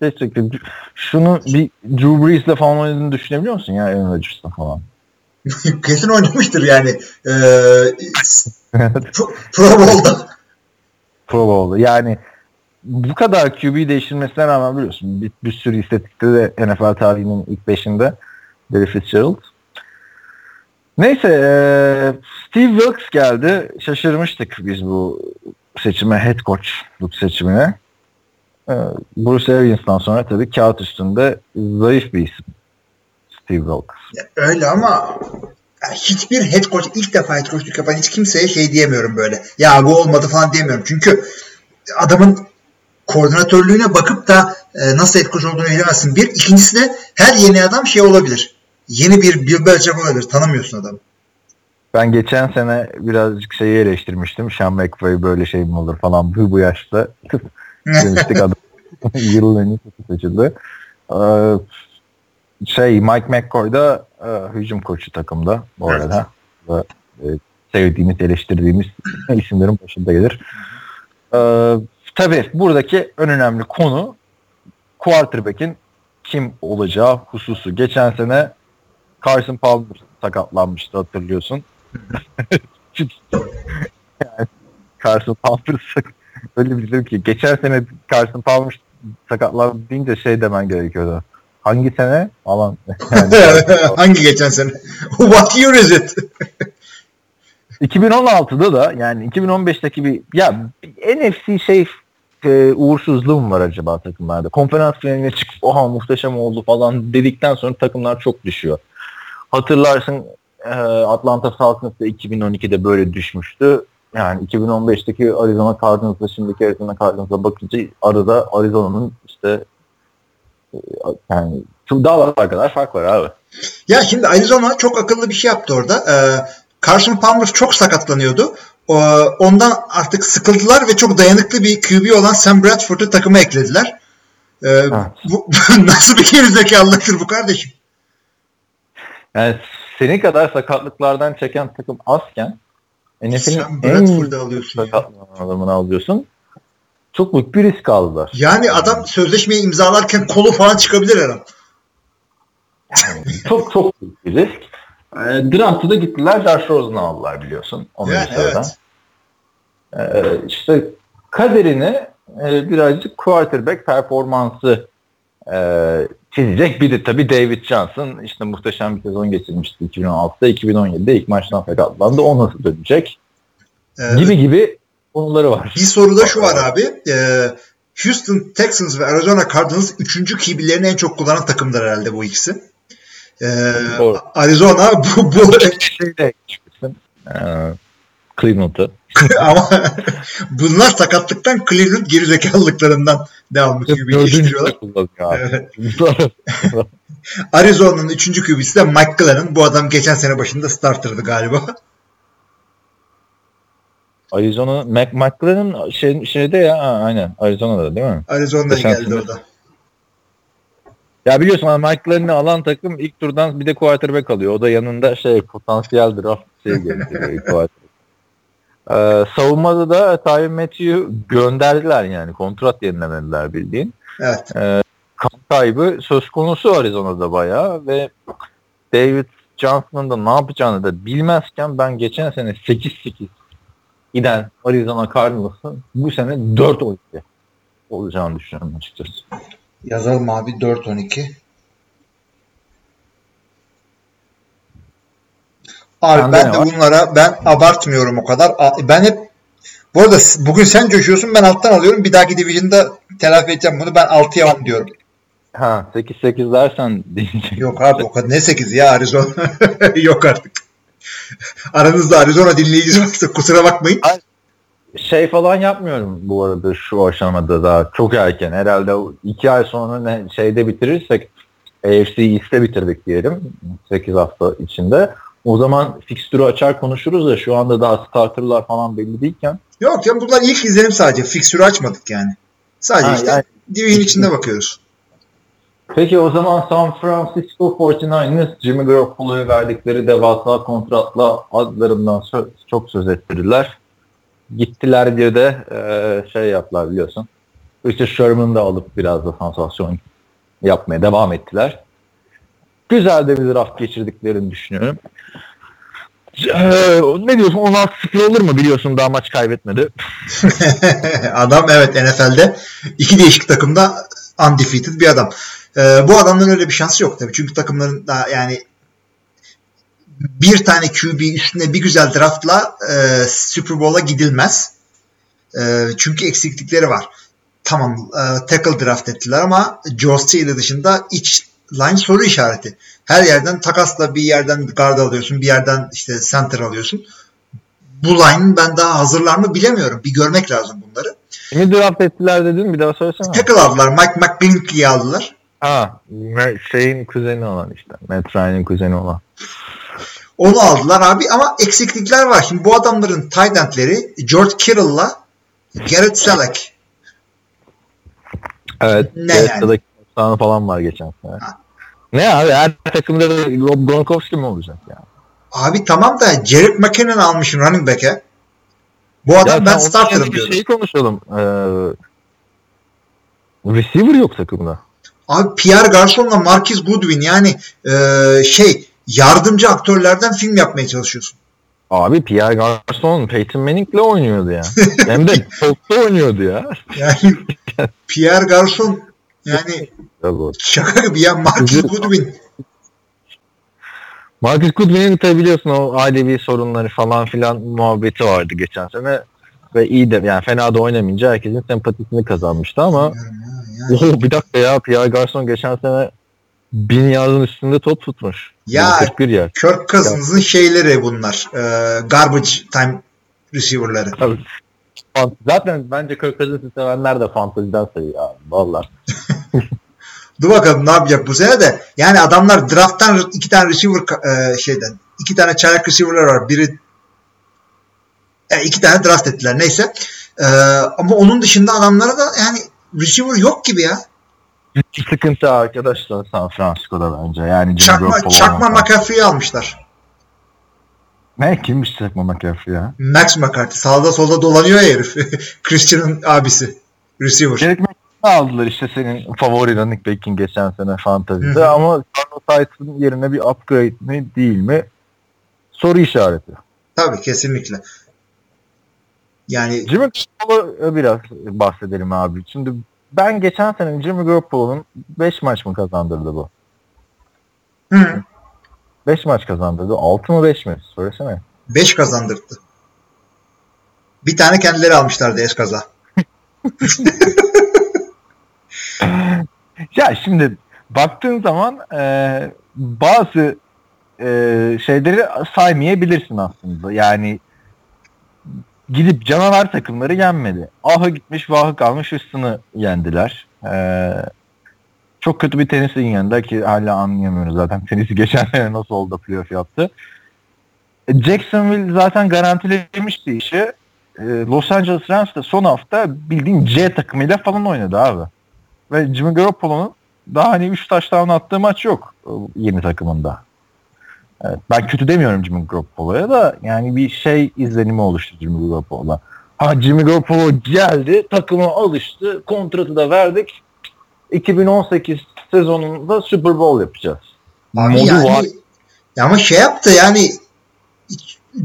gerçekten şunu bir Drew Brees'le falan oynadığını düşünebiliyor musun ya Aaron Rodgers'la falan? Kesin oynamıştır yani. Ee, Pro, Pro Bowl'da. Pro Bowl'da. Yani bu kadar QB değiştirmesine rağmen biliyorsun bir, bir sürü istatistikte de NFL tarihinin ilk beşinde Larry Fitzgerald. Neyse eee, Steve Wilkes geldi. Şaşırmıştık biz bu seçimi head coachluk seçimine e, Bruce Arians'tan sonra tabii kağıt üstünde zayıf bir isim. Steve Wilkes. Öyle ama hiçbir head coach ilk defa head coachluk yapan hiç kimseye şey diyemiyorum böyle. Ya bu olmadı falan diyemiyorum. Çünkü adamın koordinatörlüğüne bakıp da e, nasıl head coach olduğunu bilemezsin. Bir. ikincisi de her yeni adam şey olabilir. Yeni bir Bill Belichick olabilir. Tanımıyorsun adamı. Ben geçen sene birazcık şeyi eleştirmiştim. Sean McVay böyle şey mi olur falan bu, bu yaşta. Demiştik adam yılın en iyi seçildi. Ee, şey Mike McCoy da e, hücum koçu takımda bu Evet. arada. Ve, e, sevdiğimiz, eleştirdiğimiz isimlerin başında gelir. Ee, tabii buradaki en önemli konu quarterback'in kim olacağı hususu. Geçen sene Carson Palmer sakatlanmıştı hatırlıyorsun. yani Carson Palmer öyle bir şey ki geçen sene Carson Palmer sakatlandı deyince şey demen gerekiyordu. Hangi sene? Alan. Yani, Hangi geçen sene? What year is it? 2016'da da yani 2015'teki bir ya NFC şey e, uğursuzluğu mu var acaba takımlarda? Konferans finaline çıkıp oha muhteşem oldu falan dedikten sonra takımlar çok düşüyor. Hatırlarsın e, Atlanta Falcons da 2012'de böyle düşmüştü. Yani 2015'teki Arizona Cardinals'la şimdiki Arizona Cardinals'a bakınca arada Arizona'nın işte e, yani çok dağlar kadar fark var abi. Ya şimdi Arizona çok akıllı bir şey yaptı orada. Ee, Carson Palmer çok sakatlanıyordu. Ee, ondan artık sıkıldılar ve çok dayanıklı bir QB olan Sam Bradford'u takıma eklediler. Ee, bu, nasıl bir gerizekalılıktır bu kardeşim? Yani senin kadar sakatlıklardan çeken takım azken NFL'in Sam en Bradford'u alıyorsun ya. adamını alıyorsun. Çok büyük bir risk aldılar. Yani adam sözleşmeyi imzalarken kolu falan çıkabilir her an. Yani çok çok büyük bir risk. E, draft'ta da gittiler Josh Rosen'ı aldılar biliyorsun. Onun Yani sıradan. evet. E, işte kaderini e, birazcık quarterback performansı e, çizecek. Bir de tabii David Johnson işte muhteşem bir sezon geçirmişti 2016'da. 2017'de ilk maçtan sakatlandı. O nasıl dönecek? Ee, gibi gibi konuları var. Bir soruda şu var abi. Ee, Houston Texans ve Arizona Cardinals 3. QB'lerini en çok kullanan takımlar herhalde bu ikisi. Ee, Doğru. Arizona bu, bu. Ee, Cleveland'ı. ama bunlar sakatlıktan Cleveland gerizekalılıklarından devamlı QB Dördüncü geliştiriyorlar. Evet. Arizona'nın 3. QB'si de Mike Glennon. Bu adam geçen sene başında starterdı galiba. Arizona, Mac, McLaren şey, şeyde ya ha, aynen Arizona'da değil mi? Arizona'dan Geçen geldi sene. o da. Ya biliyorsun ama McLaren'i alan takım ilk turdan bir de quarterback alıyor. O da yanında şey potansiyel draft şey getiriyor quarterback. Ee, savunmada da Tyron Matthew'yu gönderdiler yani. Kontrat yenilemediler bildiğin. Evet. kan kaybı söz konusu Arizona'da bayağı ve David Johnson'ın da ne yapacağını da bilmezken ben geçen sene 8-8 giden Arizona Cardinals'ın bu sene 4-12 olacağını düşünüyorum açıkçası. Yazalım abi 4-12. Abi Sende ben de var? bunlara ben abartmıyorum o kadar. Ben hep bu arada bugün sen coşuyorsun ben alttan alıyorum. Bir dahaki division'da telafi edeceğim bunu. Ben 6'ya 10 diyorum. Ha 8-8 dersen diyecek. Yok abi o kadar. Ne 8 ya Arizona. Yok artık. Aranızda Arizona dinleyicisi varsa kusura bakmayın. Şey falan yapmıyorum bu arada şu aşamada daha çok erken. Herhalde iki ay sonra ne şeyde bitirirsek AFC East'te bitirdik diyelim 8 hafta içinde. O zaman fikstürü açar konuşuruz da şu anda daha starterlar falan belli değilken. Yok ya bunlar ilk izlenim sadece. Fiksürü açmadık yani. Sadece Ha, işte yani- division içinde bakıyoruz. Peki o zaman San Francisco 49ers Jimmy Garoppolo'ya verdikleri devasa kontratla adlarından sö- çok söz ettirdiler. Gittiler diye de e, şey yaptılar biliyorsun. İşte Sherman'ı da alıp biraz da sansasyon yapmaya devam ettiler. Güzel de bir draft geçirdiklerini düşünüyorum. E, ne diyorsun 16-0 olur mu biliyorsun daha maç kaybetmedi. adam evet NFL'de iki değişik takımda undefeated bir adam. Ee, bu adamların öyle bir şansı yok tabii. Çünkü takımların daha yani bir tane QB üstüne bir güzel draftla e, Super Bowl'a gidilmez. E, çünkü eksiklikleri var. Tamam e, tackle draft ettiler ama Joe Staley dışında iç line soru işareti. Her yerden takasla bir yerden guard alıyorsun, bir yerden işte center alıyorsun. Bu line ben daha hazırlar mı bilemiyorum. Bir görmek lazım bunları. Kimi draft ettiler dedin bir daha söylesene. Tackle aldılar. Mike McGlintley'i aldılar. Ha, şeyin kuzeni olan işte. Matt Ryan'in kuzeni olan. Onu aldılar abi ama eksiklikler var. Şimdi bu adamların tight endleri George Kittle'la Garrett Selleck. Evet. Ne Piyasadaki tane falan var geçen sene. Ha. Ne abi her takımda da Rob Gronkowski mi olacak ya? Abi tamam da Jared McKinnon almışsın running back'e. Bu adam Ya ben starter'ım diyorum. Şeyi konuşalım. Ee, receiver yok takımda. Abi Pierre Garson'la Marquis Goodwin yani e, şey yardımcı aktörlerden film yapmaya çalışıyorsun. Abi Pierre Garçon Peyton Manning'le oynuyordu ya. Hem de Colts'ta oynuyordu ya. Yani Pierre Garson yani şaka gibi ya Marquis Goodwin. Marcus Goodwin'in tabi biliyorsun o ailevi sorunları falan filan muhabbeti vardı geçen sene. Ve iyi de yani fena da oynamayınca herkesin sempatisini kazanmıştı ama Bilmiyorum ya, yani. Oo, bir dakika ya Pierre Garçon geçen sene bin yardın üstünde top tutmuş. Ya 41 yer. Kirk Cousins'ın şeyleri bunlar. E, garbage time receiver'ları. Tabii. Zaten bence Kirk Cousins'ı sevenler de fanteziden sayıyor abi. Valla. Dur bakalım ne yapacak bu sene de. Yani adamlar drafttan iki tane receiver e, şeyden iki tane çaylak receiver'lar var. Biri e, iki tane draft ettiler neyse. E, ama onun dışında adamlara da yani receiver yok gibi ya. Büyük sıkıntı arkadaşlar San Francisco'da bence. Yani Çakma, çakma. McAfee'yi almışlar. Ne kimmiş Çakma McAfee ya? Max McCarthy. Sağda solda dolanıyor ya herif. Christian'ın abisi. Receiver. McAfee aldılar işte senin favori running back'in geçen sene fantazide ama Carlos Hyde'ın yerine bir upgrade mi değil mi? Soru işareti. Tabii kesinlikle. Yani Jimmy Garoppolo biraz bahsedelim abi. Şimdi ben geçen sene Jimmy Garoppolo'nun 5 maç mı kazandırdı bu? hı, 5 maç kazandırdı. 6 mı 5 mi? Söylesene. 5 kazandırdı. Bir tane kendileri almışlardı eskaza. Ya şimdi baktığın zaman e, bazı e, şeyleri saymayabilirsin aslında. Yani gidip canavar takımları yenmedi. Ahı gitmiş vahı kalmış Houston'ı yendiler. E, çok kötü bir tenisi yendiler ki hala anlayamıyoruz zaten. Tenisi geçen nasıl oldu playoff yaptı. E, Jacksonville zaten garantilemişti işi. E, Los Angeles Rams de son hafta bildiğin C takımıyla falan oynadı abi. Ve Jimmy Garoppolo'nun daha hani 3 taştan attığı maç yok e, yeni takımında. Evet, ben kötü demiyorum Jimmy Garoppolo'ya da yani bir şey izlenimi oluştu Jimmy Garoppolo'da. Ha Jimmy Garoppolo geldi, takıma alıştı, kontratı da verdik. 2018 sezonunda Super Bowl yapacağız. Abi Modu yani var. ya ama şey yaptı yani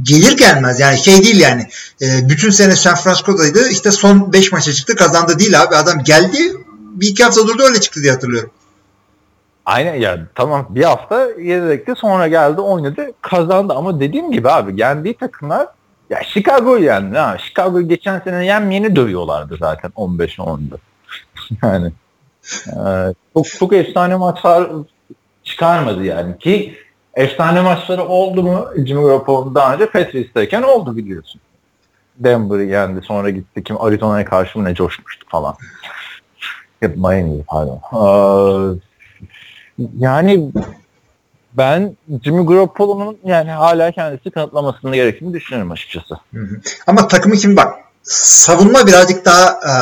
gelir gelmez yani şey değil yani e, bütün sene San Francisco'daydı işte son 5 maça çıktı kazandı değil abi adam geldi bir iki hafta durdu öyle çıktı diye hatırlıyorum. Aynen ya tamam bir hafta yedekti sonra geldi oynadı kazandı ama dediğim gibi abi yendiği takımlar ya Chicago'yu yendi ha. Chicago'yu geçen sene yenmeyeni dövüyorlardı zaten 15-10'da. yani e, çok, çok efsane maçlar çıkarmadı yani ki efsane maçları oldu mu Jimmy Garoppolo'nun daha önce Patriots'tayken oldu biliyorsun. Denver'ı yendi sonra gitti kim Arizona'ya karşı mı ne coşmuştu falan. Hep Miami pardon. Ee, yani ben Jimmy Garoppolo'nun yani hala kendisi kanıtlamasını gerektiğini düşünüyorum açıkçası. Hı hı. Ama takımı kim bak savunma birazcık daha e,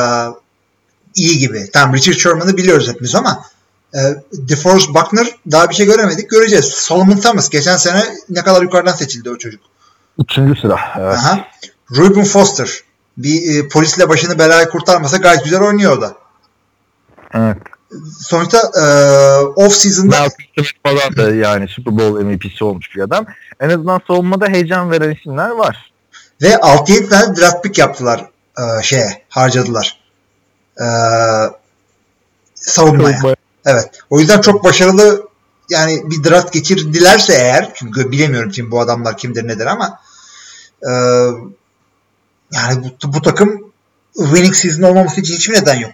iyi gibi. Tamam Richard Sherman'ı biliyoruz hepimiz ama e, DeForest Buckner daha bir şey göremedik. Göreceğiz. Solomon Thomas geçen sene ne kadar yukarıdan seçildi o çocuk. Üçüncü sıra. Evet. Aha. Ruben Foster bir e, polisle başını belaya kurtarmasa gayet güzel oynuyor o da. Evet. Sonuçta e, off season'da falan da yani Super Bowl MVP'si olmuş bir adam. En azından savunmada heyecan veren isimler var. ve 6-7 tane draft pick yaptılar e, şeye harcadılar. E, savunmaya. Evet. O yüzden çok başarılı yani bir draft geçirdilerse eğer çünkü bilemiyorum kim bu adamlar kimdir nedir ama e, yani bu, bu takım winning season olmaması için hiçbir neden yok.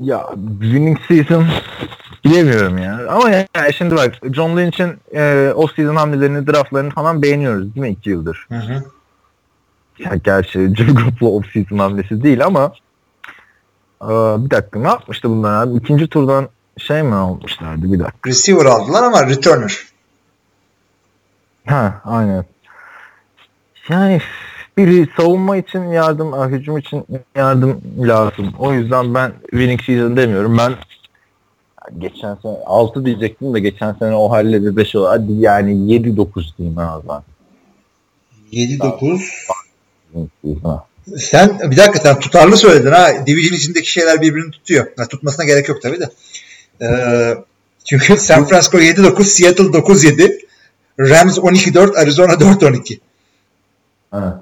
Ya winning season bilemiyorum ya. Ama yani şimdi bak John Lynch'in e, off-season hamlelerini, draftlarını falan beğeniyoruz değil mi iki yıldır? Hı hı. Ya gerçi Jimmy Garoppolo off-season hamlesi değil ama e, bir dakika ne yapmıştı bunlar abi? İkinci turdan şey mi almışlardı bir dakika. Receiver aldılar ama returner. Ha aynen. Yani biri savunma için yardım, ah, hücum için yardım lazım. O yüzden ben winning season demiyorum. Ben geçen sene 6 diyecektim de geçen sene o halde 5 oldu. Hadi yani 7-9 diyeyim en azından. 7-9. Winning season'a. Sen bir dakika sen tutarlı söyledin ha. Division içindeki şeyler birbirini tutuyor. Ha, tutmasına gerek yok tabii de. Ee, çünkü San Francisco 7-9, Seattle 9-7, Rams 12-4, Arizona 4-12. Evet.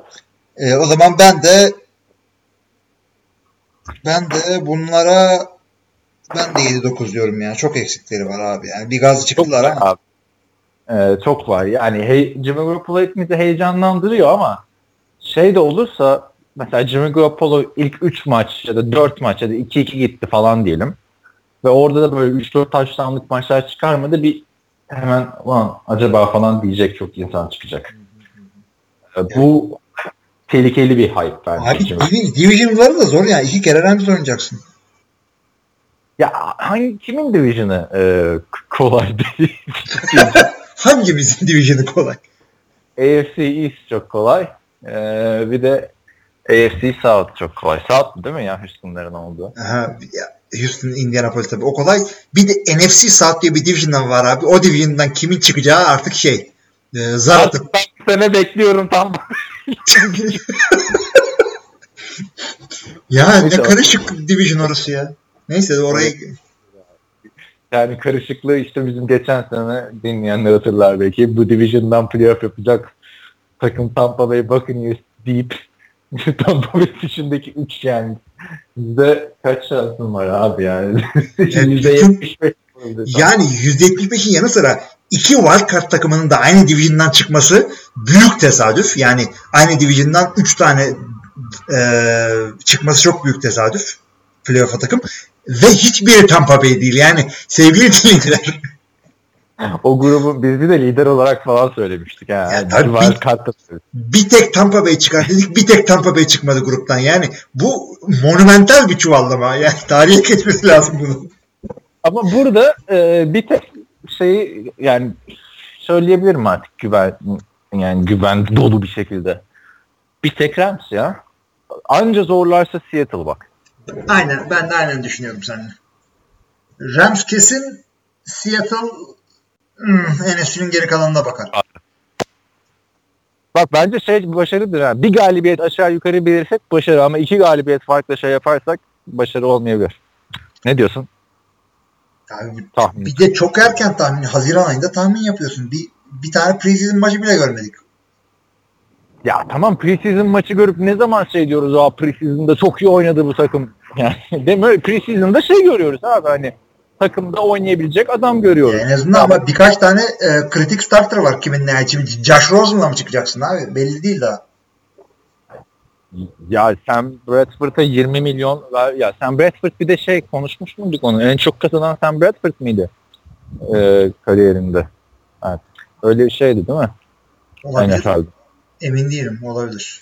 Ee, o zaman ben de ben de bunlara ben de 7-9 diyorum ya. Çok eksikleri var abi. Yani bir gaz çıktılar ama. Abi. Ee, çok var. Yani hey, Jimmy Garoppolo hepimizi heyecanlandırıyor ama şey de olursa mesela Jimmy Garoppolo ilk 3 maç ya da 4 maç ya da 2-2 gitti falan diyelim. Ve orada da böyle 3-4 taşlanlık maçlar çıkarmadı bir hemen ulan acaba falan diyecek çok insan çıkacak. Ee, bu tehlikeli bir hype bence. Abi divi- Division'ları da zor yani. İki kere Rams oynayacaksın. Ya hangi kimin division'ı e, kolay değil? Hangimizin Division'ı kolay? AFC East çok kolay. Ee, bir de AFC South çok kolay. South değil mi ya Houston'ların olduğu? Aha, ya, Houston, Indianapolis tabii. O kolay. Bir de NFC South diye bir division'dan var abi. O division'dan kimin çıkacağı artık şey. E, zar atıp. Sene bekliyorum tam. ya ne karışık division orası ya. Neyse oraya Yani karışıklığı işte bizim geçen sene dinleyenler hatırlar belki. Bu division'dan playoff yapacak takım Tampa Bay Buccaneers deyip Tampa Bay dışındaki 3 yani. Bizde kaç şansın var abi yani? %75 yani %75'in yanı sıra iki wildcard takımının da aynı division'dan çıkması büyük tesadüf. Yani aynı division'dan 3 tane e, çıkması çok büyük tesadüf. Playoff'a takım. Ve hiçbiri Tampa Bay değil. Yani sevgili dinleyiciler. O grubu biz bir de lider olarak falan söylemiştik. Ha. Ya tabii Bir bir- kartta bir tek Tampa Bay çıkar dedik. Bir tek Tampa Bay çıkmadı gruptan. Yani bu monumental bir çuvallama. Yani tarihe geçmesi lazım bunun. Ama burada e, bir tek şeyi yani söyleyebilirim artık güven yani güven dolu bir şekilde. Bir tek Rams ya. Anca zorlarsa Seattle bak. Aynen. Ben de aynen düşünüyorum seninle. Rams kesin Seattle hmm, NFC'nin geri kalanına bakar. Bak bence şey başarıdır ha. Bir galibiyet aşağı yukarı bilirsek başarı ama iki galibiyet farklı şey yaparsak başarı olmayabilir. Ne diyorsun? Yani Tahmin. bir de çok erken tahmin. Haziran ayında tahmin yapıyorsun. Bir bir tane preseason maçı bile görmedik. Ya tamam preseason maçı görüp ne zaman şey diyoruz aa preseason'da çok iyi oynadı bu takım. Yani değil mi? Preseason'da şey görüyoruz abi hani takımda oynayabilecek adam görüyoruz. En azından ama birkaç tane e, kritik starter var kimin ne. Şimdi Josh Rosen'la mı çıkacaksın abi? Belli değil daha. Ya Sam Bradford'a 20 milyon ver. Ya Sam Bradford bir de şey konuşmuş muyduk onu? En çok kazanan Sam Bradford mıydı? Ee, kariyerinde. Evet. Öyle bir şeydi değil mi? Olabilir. Aynen. Emin değilim. Olabilir.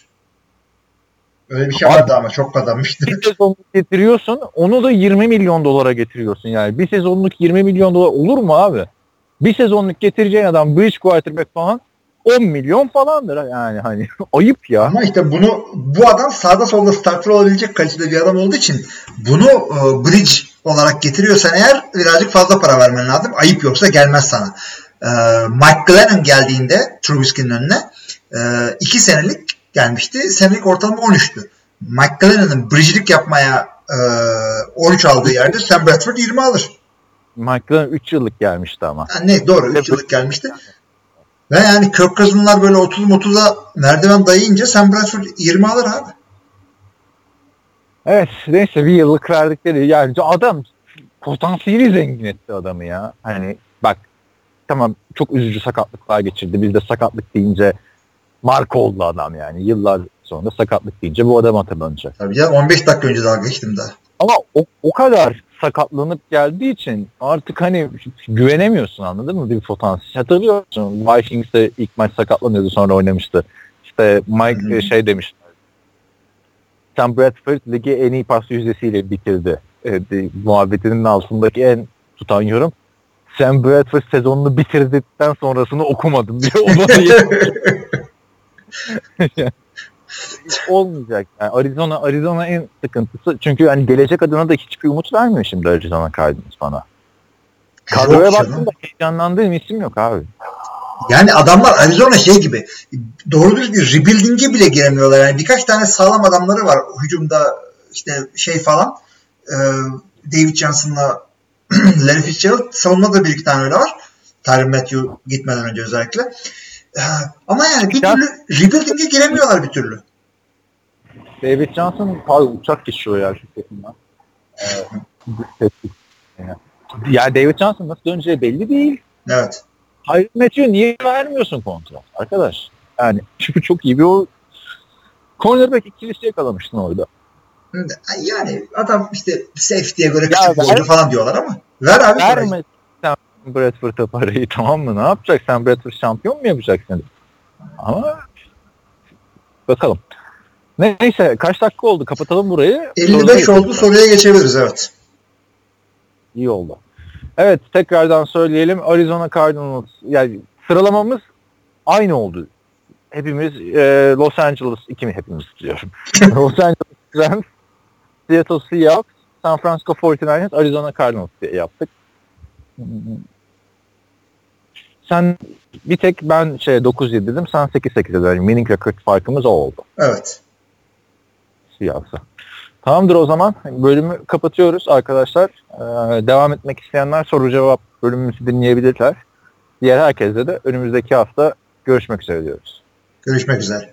Öyle bir şey Abi- vardı ama çok kazanmıştı. Bir sezonluk getiriyorsun onu da 20 milyon dolara getiriyorsun yani. Bir sezonluk 20 milyon dolar olur mu abi? Bir sezonluk getireceğin adam bridge quarterback falan 10 milyon falandır yani hani ayıp ya. Ama işte bunu bu adam sağda solda starter olabilecek kalitede bir adam olduğu için bunu e, bridge olarak getiriyorsan eğer birazcık fazla para vermen lazım. Ayıp yoksa gelmez sana. E, Mike Glennon geldiğinde Trubisky'nin önüne e, iki senelik gelmişti. Senelik ortalama 13'tü. Mike Glennon'ın bridge'lik yapmaya e, 13 aldığı yerde Sam Bradford 20 alır. Michael'ın 3 yıllık gelmişti ama. Ha, ne doğru 3 yıllık gelmişti. Ve yani Kirk Cousins'lar böyle 30-30'a merdiven dayayınca Sam Bradford 20 alır abi. Evet neyse bir yıllık verdikleri yani adam potansiyeli zengin etti adamı ya. Hani bak tamam çok üzücü sakatlıklar geçirdi. Biz de sakatlık deyince marka oldu adam yani. Yıllar sonra sakatlık deyince bu adam hatırlanacak. Tabii ya 15 dakika önce dalga geçtim daha. Ama o, o kadar sakatlanıp geldiği için artık hani güvenemiyorsun anladın mı bir potansiyel. Hatırlıyorsun Vikings'te ilk maç sakatlanıyordu sonra oynamıştı. İşte Mike e, şey demiş. Sam Bradford ligi en iyi pas yüzdesiyle bitirdi. E, de- muhabbetinin altındaki en tutan yorum. Sam Bradford sezonunu bitirdikten sonrasını okumadım diye onu olmayacak. Yani Arizona Arizona en sıkıntısı. Çünkü hani gelecek adına da hiçbir umut vermiyor şimdi Arizona Cardinals bana. Kadroya baktığımda heyecanlandığım isim yok abi. Yani adamlar Arizona şey gibi doğru düz bir rebuilding'e bile giremiyorlar. Yani birkaç tane sağlam adamları var hücumda işte şey falan. Ee, David Johnson'la Larry Fitzgerald. Savunmada da bir iki tane öyle var. Tyron Matthew gitmeden önce özellikle. Ama yani bir Ya- türlü rebuilding'e giremiyorlar bir türlü. David Johnson abi uçak geçiyor ya şirketinden. Ee, yani. ya David Johnson nasıl döneceği belli değil. Evet. Hayır Matthew niye vermiyorsun kontrat arkadaş? Yani çünkü çok iyi bir o cornerback ikilisi yakalamıştın orada. Yani adam işte safety'ye göre Ya küçük ver- boylu falan diyorlar ama. Ver abi. Verme Bradford'a parayı tamam mı? Ne yapacak? Sen Bradford şampiyon mu yapacaksın? Ama bakalım. Neyse kaç dakika oldu? Kapatalım burayı. 55 Sonra- oldu soruya geçebiliriz evet. İyi oldu. Evet tekrardan söyleyelim. Arizona Cardinals yani sıralamamız aynı oldu. Hepimiz e, Los Angeles, iki mi hepimiz diyorum. Los Angeles Rams, Seattle Seahawks, San Francisco 49ers, Arizona Cardinals diye yaptık. Sen bir tek ben şey 9-7 dedim, sen 8-8 dedin. Yani winning record farkımız o oldu. Evet. Seahawks'a. Tamamdır o zaman. Bölümü kapatıyoruz arkadaşlar. Ee, devam etmek isteyenler soru cevap bölümümüzü dinleyebilirler. Diğer herkese de önümüzdeki hafta görüşmek üzere diyoruz. Görüşmek üzere.